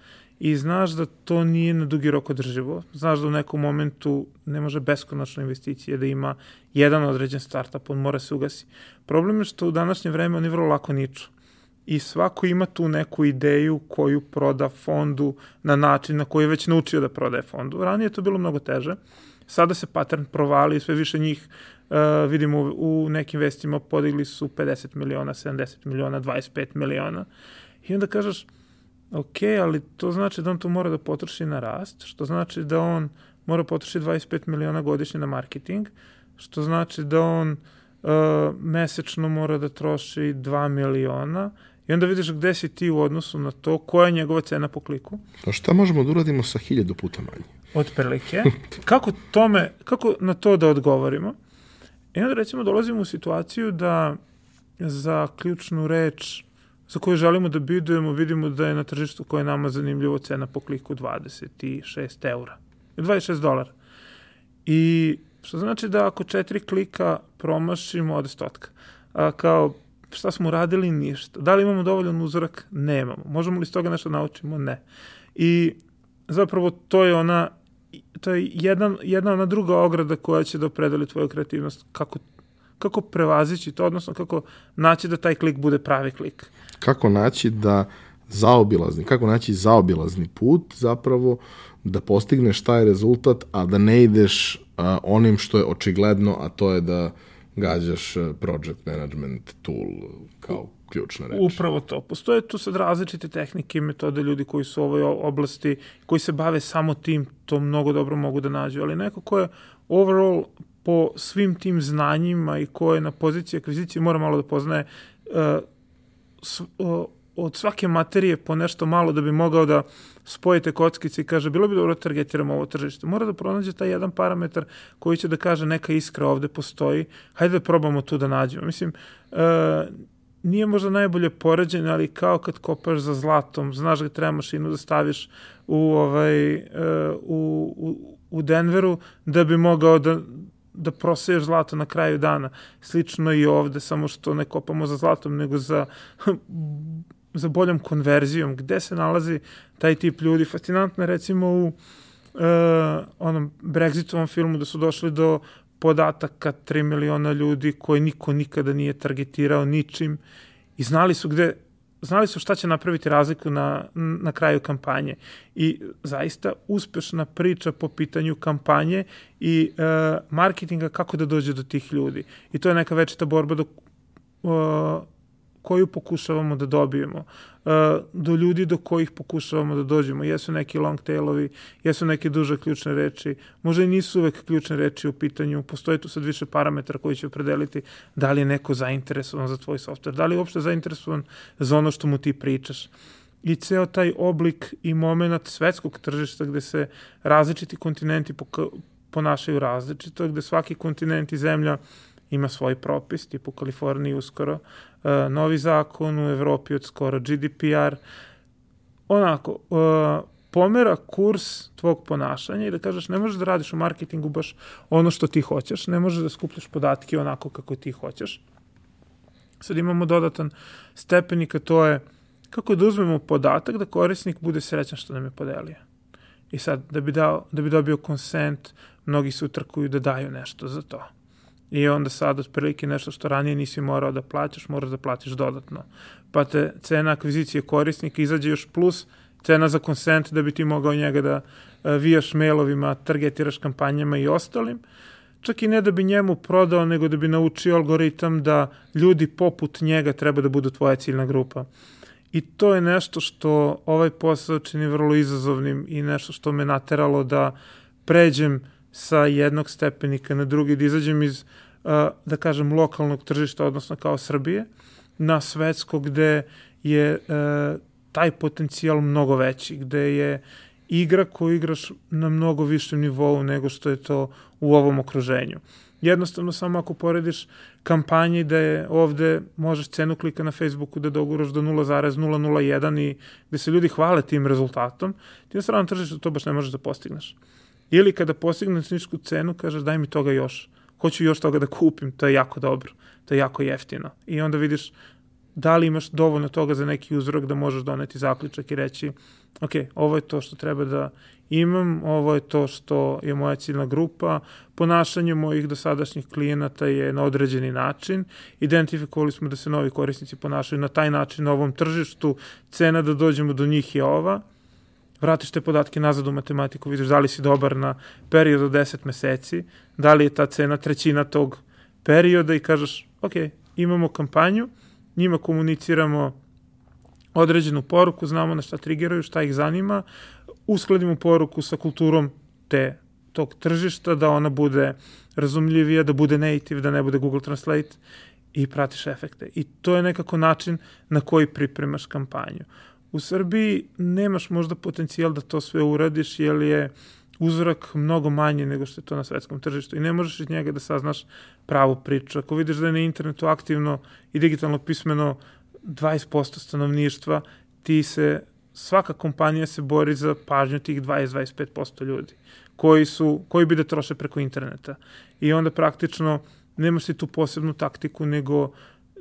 i znaš da to nije na dugi rok održivo. Znaš da u nekom momentu ne može beskonačno investicije da ima jedan određen startup, on mora se ugasi. Problem je što u današnje vreme oni vrlo lako niču. I svako ima tu neku ideju koju proda fondu na način na koji je već naučio da prodaje fondu. Ranije je to bilo mnogo teže. Sada se pattern provali, sve više njih uh, vidimo u, u nekim vestima podigli su 50 miliona, 70 miliona, 25 miliona. I onda kažeš, Ok, ali to znači da on to mora da potroši na rast, što znači da on mora potroši 25 miliona godišnje na marketing, što znači da on uh, mesečno mora da troši 2 miliona i onda vidiš gde si ti u odnosu na to, koja je njegova cena po kliku. Pa šta možemo da uradimo sa hiljadu puta manje? Od prilike. kako, tome, kako na to da odgovorimo? I onda recimo dolazimo u situaciju da za ključnu reč za koju želimo da bidujemo, vidimo da je na tržištu koje je nama zanimljivo cena po kliku 26 eura. 26 dolara. I što znači da ako četiri klika promašimo, ode stotka. A kao, šta smo radili? Ništa. Da li imamo dovoljan uzorak? Nemamo. Možemo li s toga nešto naučimo? Ne. I zapravo to je ona to je jedna, jedna ona druga ograda koja će da opredeli tvoju kreativnost, kako, kako prevazići to, odnosno kako naći da taj klik bude pravi klik. Kako naći da zaobilazni, kako naći zaobilazni put zapravo da postigneš taj rezultat, a da ne ideš a, onim što je očigledno, a to je da gađaš project management tool kao ključna reč. Upravo to. Postoje tu sad različite tehnike i metode ljudi koji su u ovoj oblasti, koji se bave samo tim, to mnogo dobro mogu da nađu, ali neko ko je overall po svim tim znanjima i ko je na poziciji akvizicije mora malo da poznaje s, uh, od svake materije po nešto malo da bi mogao da spojite kockice i kaže bilo bi dobro da targetiramo ovo tržište. Mora da pronađe taj jedan parametar koji će da kaže neka iskra ovde postoji, hajde da probamo tu da nađemo. Mislim, uh, nije možda najbolje poređenje, ali kao kad kopaš za zlatom, znaš da treba mašinu da staviš u, ovaj, uh, u, u, u Denveru da bi mogao da, da proseješ zlato na kraju dana. Slično i ovde, samo što ne kopamo za zlatom, nego za, [LAUGHS] za boljom konverzijom. Gde se nalazi taj tip ljudi? Fascinantno je recimo u uh, onom Brexitovom filmu da su došli do podataka 3 miliona ljudi koje niko nikada nije targetirao ničim i znali su gde znali su šta će napraviti razliku na, na kraju kampanje. I zaista uspešna priča po pitanju kampanje i e, marketinga kako da dođe do tih ljudi. I to je neka večita borba do, e, koju pokušavamo da dobijemo, do ljudi do kojih pokušavamo da dođemo. Jesu neki long tailovi, jesu neke duže ključne reči, možda i nisu uvek ključne reči u pitanju, postoje tu sad više parametra koji će opredeliti da li je neko zainteresovan za tvoj software, da li je uopšte zainteresovan za ono što mu ti pričaš i ceo taj oblik i moment svetskog tržišta gde se različiti kontinenti ponašaju različito, gde svaki kontinent i zemlja ima svoj propis, tipu Kaliforniji uskoro, E, novi zakon u Evropi od skoro GDPR, onako, uh, pomera kurs tvog ponašanja i da kažeš ne možeš da radiš u marketingu baš ono što ti hoćeš, ne možeš da skupljaš podatke onako kako ti hoćeš. Sad imamo dodatan stepenik, a to je kako da uzmemo podatak da korisnik bude srećan što nam je podelio. I sad, da bi, dao, da bi dobio konsent, mnogi se utrkuju da daju nešto za to. I onda sad otprilike nešto što ranije nisi morao da plaćaš, moraš da platiš dodatno. Pa te cena akvizicije korisnika izađe još plus cena za konsent da bi ti mogao njega da e, vijaš mailovima, targetiraš kampanjama i ostalim. Čak i ne da bi njemu prodao, nego da bi naučio algoritam da ljudi poput njega treba da budu tvoja ciljna grupa. I to je nešto što ovaj posao čini vrlo izazovnim i nešto što me nateralo da pređem sa jednog stepenika na drugi, da izađem iz, da kažem, lokalnog tržišta, odnosno kao Srbije, na svetsko gde je taj potencijal mnogo veći, gde je igra koju igraš na mnogo višem nivou nego što je to u ovom okruženju. Jednostavno samo ako porediš kampanje da je ovde možeš cenu klika na Facebooku da doguraš do 0,001 i gde se ljudi hvale tim rezultatom, ti na stranom tržištu to baš ne možeš da postigneš. Ili kada postigneš nisku cenu, kažeš daj mi toga još. Hoću još toga da kupim, to je jako dobro, to je jako jeftino. I onda vidiš da li imaš dovoljno toga za neki uzrok da možeš doneti zaključak i reći ok, ovo je to što treba da imam, ovo je to što je moja ciljna grupa, ponašanje mojih dosadašnjih klijenata je na određeni način, identifikovali smo da se novi korisnici ponašaju na taj način na ovom tržištu, cena da dođemo do njih je ova, vratiš te podatke nazad u matematiku, vidiš da li si dobar na period od 10 meseci, da li je ta cena trećina tog perioda i kažeš, ok, imamo kampanju, njima komuniciramo određenu poruku, znamo na šta triggeraju, šta ih zanima, uskladimo poruku sa kulturom te tog tržišta, da ona bude razumljivija, da bude native, da ne bude Google Translate i pratiš efekte. I to je nekako način na koji pripremaš kampanju. U Srbiji nemaš možda potencijal da to sve uradiš, jer je uzorak mnogo manji nego što je to na svetskom tržištu i ne možeš iz njega da saznaš pravu priču. Ako vidiš da je na internetu aktivno i digitalno pismeno 20% stanovništva, ti se, svaka kompanija se bori za pažnju tih 20-25% ljudi koji, su, koji bi da troše preko interneta. I onda praktično nemaš ti tu posebnu taktiku nego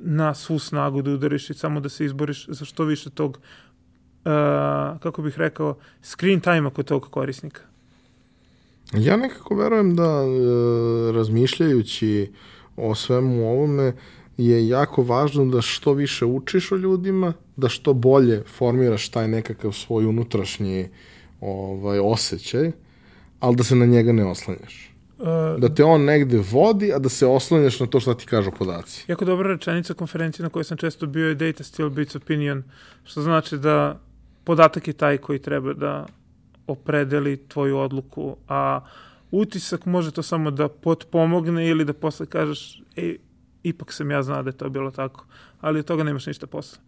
na svu snagu da udariš i samo da se izboriš za što više tog kako bih rekao, screen time kod tog korisnika? Ja nekako verujem da uh, razmišljajući o svemu ovome je jako važno da što više učiš o ljudima, da što bolje formiraš taj nekakav svoj unutrašnji ovaj, osjećaj, ali da se na njega ne oslanjaš. Da te on negde vodi, a da se oslanjaš na to šta ti kažu podaci. Jako dobra rečenica konferencije na kojoj sam često bio je data still beats opinion, što znači da podatak je taj koji treba da opredeli tvoju odluku, a utisak može to samo da potpomogne ili da posle kažeš, ej, ipak sam ja znao da je to bilo tako, ali od toga nemaš ništa posle.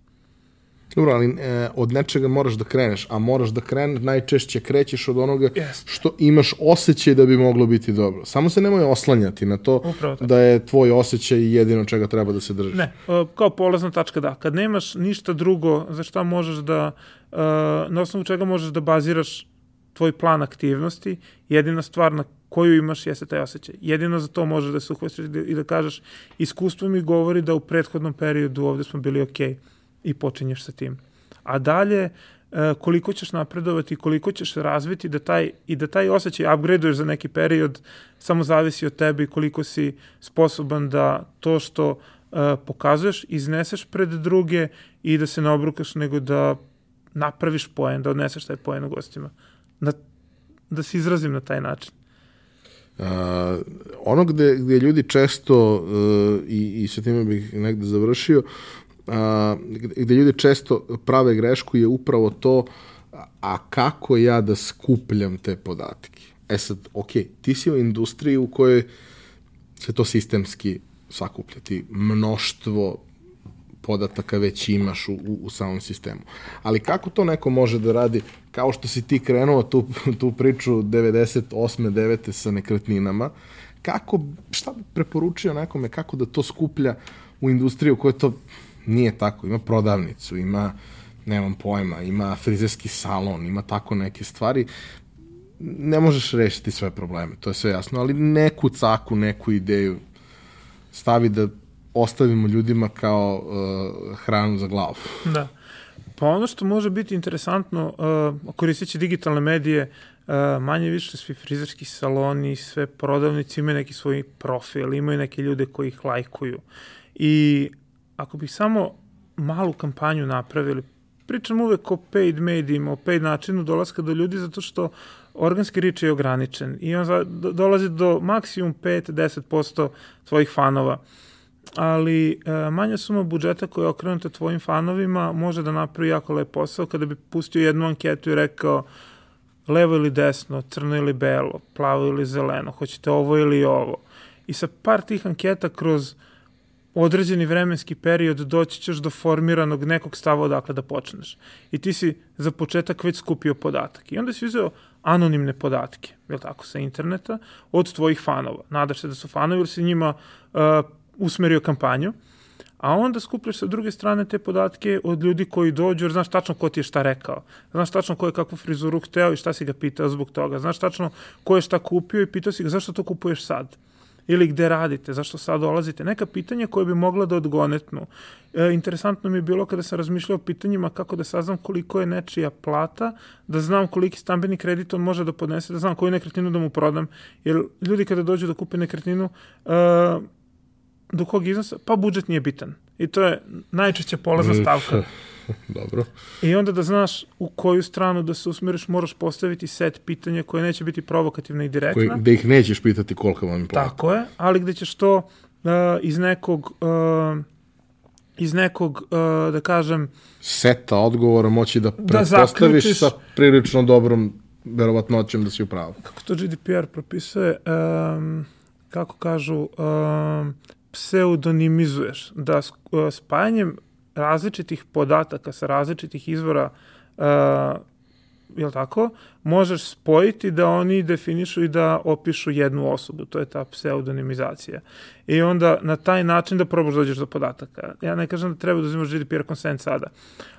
Dobro, ali e, od nečega moraš da kreneš, a moraš da kreneš, najčešće krećeš od onoga Yes. što imaš osjećaj da bi moglo biti dobro. Samo se nemoj oslanjati na to da je tvoj osjećaj jedino čega treba da se držiš. Ne, e, kao polazna tačka da. Kad nemaš ništa drugo za šta možeš da, e, na osnovu čega možeš da baziraš tvoj plan aktivnosti, jedina stvar na koju imaš jeste taj osjećaj. Jedino za to možeš da se uhvatiš i da- i da kažeš iskustvo mi govori da u prethodnom periodu ovde smo bili okej i počinješ sa tim. A dalje, e, koliko ćeš napredovati, koliko ćeš razviti da taj, i da taj osjećaj upgradeuješ za neki period, samo zavisi od tebe i koliko si sposoban da to što e, pokazuješ, izneseš pred druge i da se ne obrukaš, nego da napraviš poen, da odneseš taj poen u gostima. Da, da se izrazim na taj način. Uh, ono gde, gde ljudi često, uh, i, i sa time bih negde završio, gde, gde ljudi često prave grešku je upravo to, a kako ja da skupljam te podatke? E sad, ok, ti si u industriji u kojoj se to sistemski sakuplja, ti mnoštvo podataka već imaš u, u, u samom sistemu. Ali kako to neko može da radi, kao što si ti krenuo tu, tu priču 98. 9. sa nekretninama, kako, šta bi preporučio nekome kako da to skuplja u industriju koja to nije tako, ima prodavnicu, ima nemam pojma, ima frizerski salon, ima tako neke stvari, ne možeš rešiti sve probleme, to je sve jasno, ali neku caku, neku ideju stavi da ostavimo ljudima kao uh, hranu za glavu. Da. Pa ono što može biti interesantno, uh, koristeći digitalne medije, uh, manje više svi frizerski saloni, sve prodavnici imaju neki svoj profil, imaju neke ljude koji ih lajkuju. I ako bih samo malu kampanju napravili, pričam uvek o paid medijima, o paid načinu dolaska do ljudi, zato što organski rič je ograničen i on dolazi do maksimum 5-10% tvojih fanova ali e, manja suma budžeta koja je okrenuta tvojim fanovima može da napravi jako lep posao kada bi pustio jednu anketu i rekao levo ili desno, crno ili belo, plavo ili zeleno, hoćete ovo ili ovo. I sa par tih anketa kroz određeni vremenski period doći ćeš do formiranog nekog stava odakle da počneš. I ti si za početak već skupio podatak. I onda si uzeo anonimne podatke, je tako, sa interneta, od tvojih fanova. Nadaš se da su fanovi ili si njima uh, usmerio kampanju, a onda skupljaš sa druge strane te podatke od ljudi koji dođu, jer znaš tačno ko ti je šta rekao. Znaš tačno ko je kakvu frizuru hteo i šta si ga pitao zbog toga. Znaš tačno ko je šta kupio i pitao si ga zašto to kupuješ sad ili gde radite, zašto sad dolazite, neka pitanja koje bi mogla da odgonetnu. E, interesantno mi je bilo kada sam razmišljao o pitanjima kako da saznam koliko je nečija plata, da znam koliki stambeni kredit on može da podnese, da znam koju nekretninu da mu prodam, jer ljudi kada dođu da kupe nekretninu, e, do kog iznosa? Pa budžet nije bitan. I to je najčešća polazna stavka. [LAUGHS] Dobro. I onda da znaš u koju stranu da se usmeriš, moraš postaviti set pitanja koje neće biti provokativna i direktna. Koji, gde ih nećeš pitati koliko vam je plata. Tako je, ali gde ćeš to uh, iz nekog uh, iz nekog, uh, da kažem, Seta odgovora moći da Da pretpostaviš zaključiš- sa prilično dobrom verovatnoćem da si u pravu. kako to GDPR propisuje, um, kako kažu, um, pseudonimizuješ, da uh, spajanjem različitih podataka sa različitih izvora uh, jel tako, možeš spojiti da oni definišu i da opišu jednu osobu, to je ta pseudonimizacija. I onda na taj način da probaš dođeš do podataka. Ja ne kažem da treba da uzimaš GDPR konsent sada,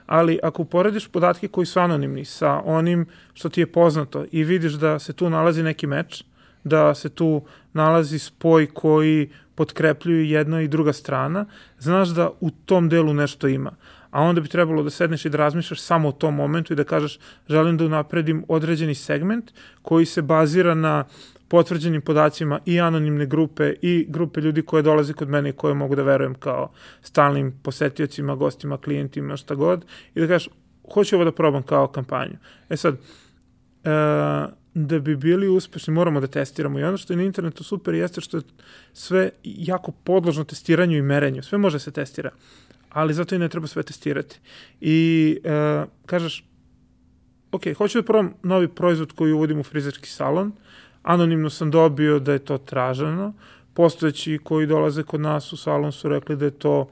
ali ako uporediš podatke koji su anonimni sa onim što ti je poznato i vidiš da se tu nalazi neki meč, da se tu nalazi spoj koji potkrepljuju jedna i druga strana, znaš da u tom delu nešto ima. a onda bi trebalo da sedneš i da razmišljaš samo o tom momentu i da kažeš želim da unapredim određeni segment koji se bazira na potvrđenim podacima i anonimne grupe i grupe ljudi koje dolaze kod mene i koje mogu da verujem kao stalnim posetiocima, gostima, klijentima, šta god, i da kažeš, hoću ovo da probam kao kampanju. E sad, e, da bi bili uspešni moramo da testiramo. I ono što je na internetu super jeste što je sve jako podložno testiranju i merenju. Sve može se testira, ali zato i ne treba sve testirati. I e, kažeš, ok, hoću da probam novi proizvod koji uvodim u frizerski salon, anonimno sam dobio da je to traženo, postojeći koji dolaze kod nas u salon su rekli da je to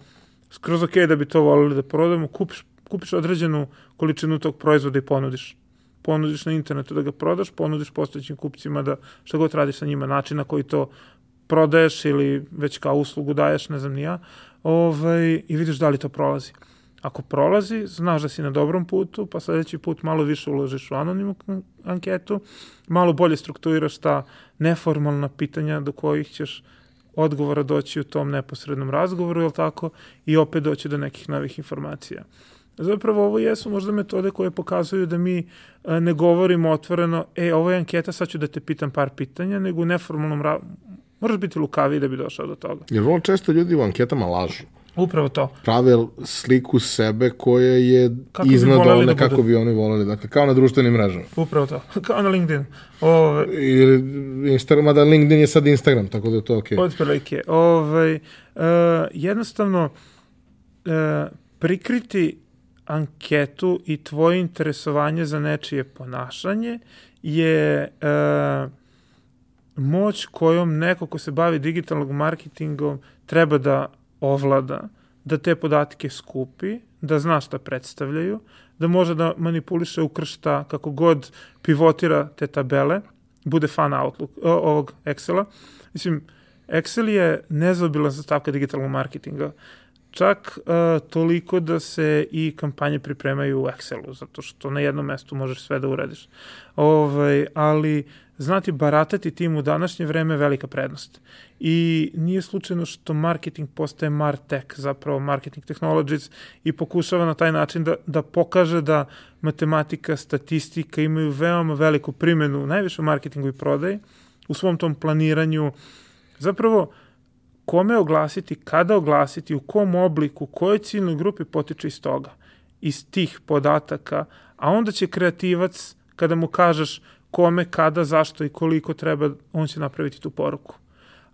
skroz ok da bi to volili da prodamo, kupiš, kupiš određenu količinu tog proizvoda i ponudiš ponudiš na internetu da ga prodaš, ponudiš postojećim kupcima da šta god radiš sa njima, način na koji to prodaješ ili već kao uslugu daješ, ne znam ni ja, ovaj, i vidiš da li to prolazi. Ako prolazi, znaš da si na dobrom putu, pa sledeći put malo više uložiš u anonimnu anketu, malo bolje strukturiraš ta neformalna pitanja do kojih ćeš odgovora doći u tom neposrednom razgovoru, jel tako, i opet doći do nekih novih informacija. Zapravo ovo jesu možda metode koje pokazuju da mi e, ne govorimo otvoreno, e, ovo je anketa, sad ću da te pitam par pitanja, nego u neformalnom ra... Moraš biti lukavi da bi došao do toga. Jer vrlo često ljudi u anketama lažu. Upravo to. Prave sliku sebe koja je kako iznad one da kako bi oni voleli. Dakle, kao na društvenim mrežama. Upravo to. [LAUGHS] Kao na LinkedIn. Ove... Ili Instagram, mada LinkedIn je sad Instagram, tako da je to okej. Okay. Otprilike. Ove, uh, jednostavno, uh, prikriti anketu i tvoje interesovanje za nečije ponašanje je e, moć kojom neko ko se bavi digitalnog marketingom treba da ovlada, da te podatke skupi, da zna šta predstavljaju, da može da manipuliše, ukršta, kako god pivotira te tabele, bude fan Outlook, ovog Excela. Mislim, Excel je nezaobilan stavka digitalnog marketinga čak uh, toliko da se i kampanje pripremaju u Excelu, zato što na jednom mestu možeš sve da uradiš. Ovaj, ali znati baratati tim u današnje vreme je velika prednost. I nije slučajno što marketing postaje Martech, zapravo Marketing Technologies, i pokušava na taj način da, da pokaže da matematika, statistika imaju veoma veliku primenu, najviše u marketingu i prodaji, u svom tom planiranju. Zapravo, kome oglasiti, kada oglasiti, u kom obliku, kojoj ciljnoj grupi potiče iz toga, iz tih podataka, a onda će kreativac, kada mu kažeš kome, kada, zašto i koliko treba, on će napraviti tu poruku.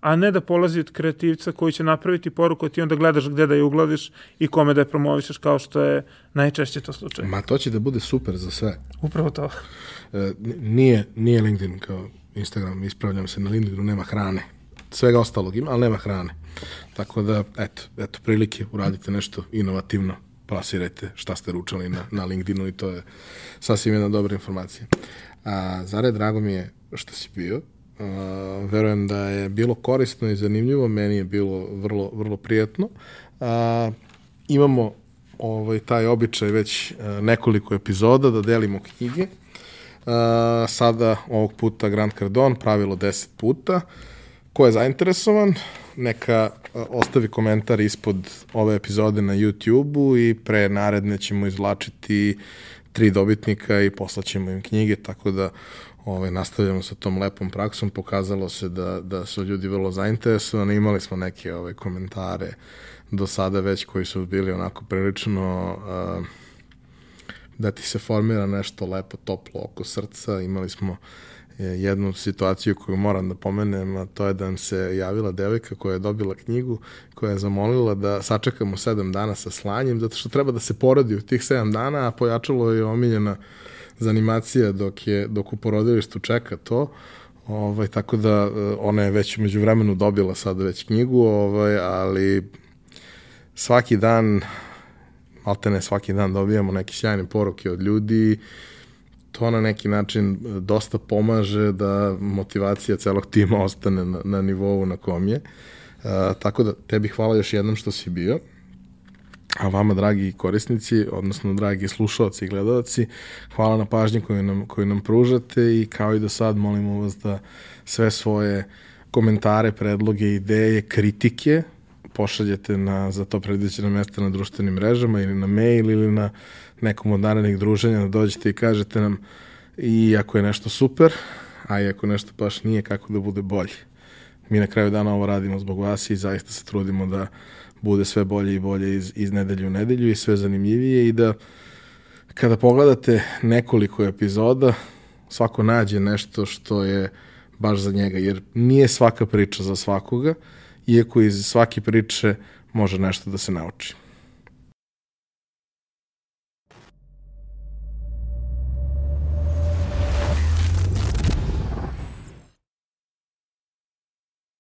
A ne da polazi od kreativca koji će napraviti poruku, a ti onda gledaš gde da je uglaviš i kome da je promovišeš kao što je najčešće to slučaj. Ma to će da bude super za sve. Upravo to. E, nije, nije LinkedIn kao Instagram, ispravljam se, na LinkedInu nema hrane svega ostalog ima, ali nema hrane. Tako da, eto, eto prilike, uradite nešto inovativno, plasirajte šta ste ručali na, na LinkedInu i to je sasvim jedna dobra informacija. A, Zare, drago mi je što si bio. A, verujem da je bilo korisno i zanimljivo, meni je bilo vrlo, vrlo prijatno. A, imamo ovaj, taj običaj već a, nekoliko epizoda da delimo knjige. A, sada ovog puta Grant Cardone, pravilo 10 puta. Ko je zainteresovan, neka e, ostavi komentar ispod ove epizode na YouTube-u i pre naredne ćemo izvlačiti tri dobitnika i poslaćemo im knjige, tako da ovaj, nastavljamo sa tom lepom praksom. Pokazalo se da, da su ljudi vrlo zainteresovani, imali smo neke ove, komentare do sada već koji su bili onako prilično uh, da ti se formira nešto lepo, toplo oko srca. Imali smo uh, jednu situaciju koju moram da pomenem, a to je da nam se javila devojka koja je dobila knjigu, koja je zamolila da sačekamo sedam dana sa slanjem, zato što treba da se porodi u tih sedam dana, a pojačalo je omiljena zanimacija dok, je, dok u porodilištu čeka to. Ovaj, tako da e, ona je već među vremenu dobila sad već knjigu, ovaj, ali svaki dan, maltene svaki dan dobijamo neke sjajne poruke od ljudi to na neki način e, dosta pomaže da motivacija celog tima ostane na, na nivou na kom je. Uh, tako da tebi hvala još jednom što si bio. A vama, dragi korisnici, odnosno dragi slušalci i gledalci, hvala na pažnji koju nam, koju nam pružate i kao i do sad molimo vas da sve svoje komentare, predloge, ideje, kritike pošaljete na, za to predviđeno mesta na društvenim mrežama ili na mail ili na nekom od narednih druženja da dođete i kažete nam i ako je nešto super, a i ako nešto baš nije, kako da bude bolje. Mi na kraju dana ovo radimo zbog vas i zaista se trudimo da bude sve bolje i bolje iz, iz nedelju u nedelju i sve zanimljivije i da kada pogledate nekoliko epizoda, svako nađe nešto što je baš za njega, jer nije svaka priča za svakoga, iako iz svake priče može nešto da se nauči.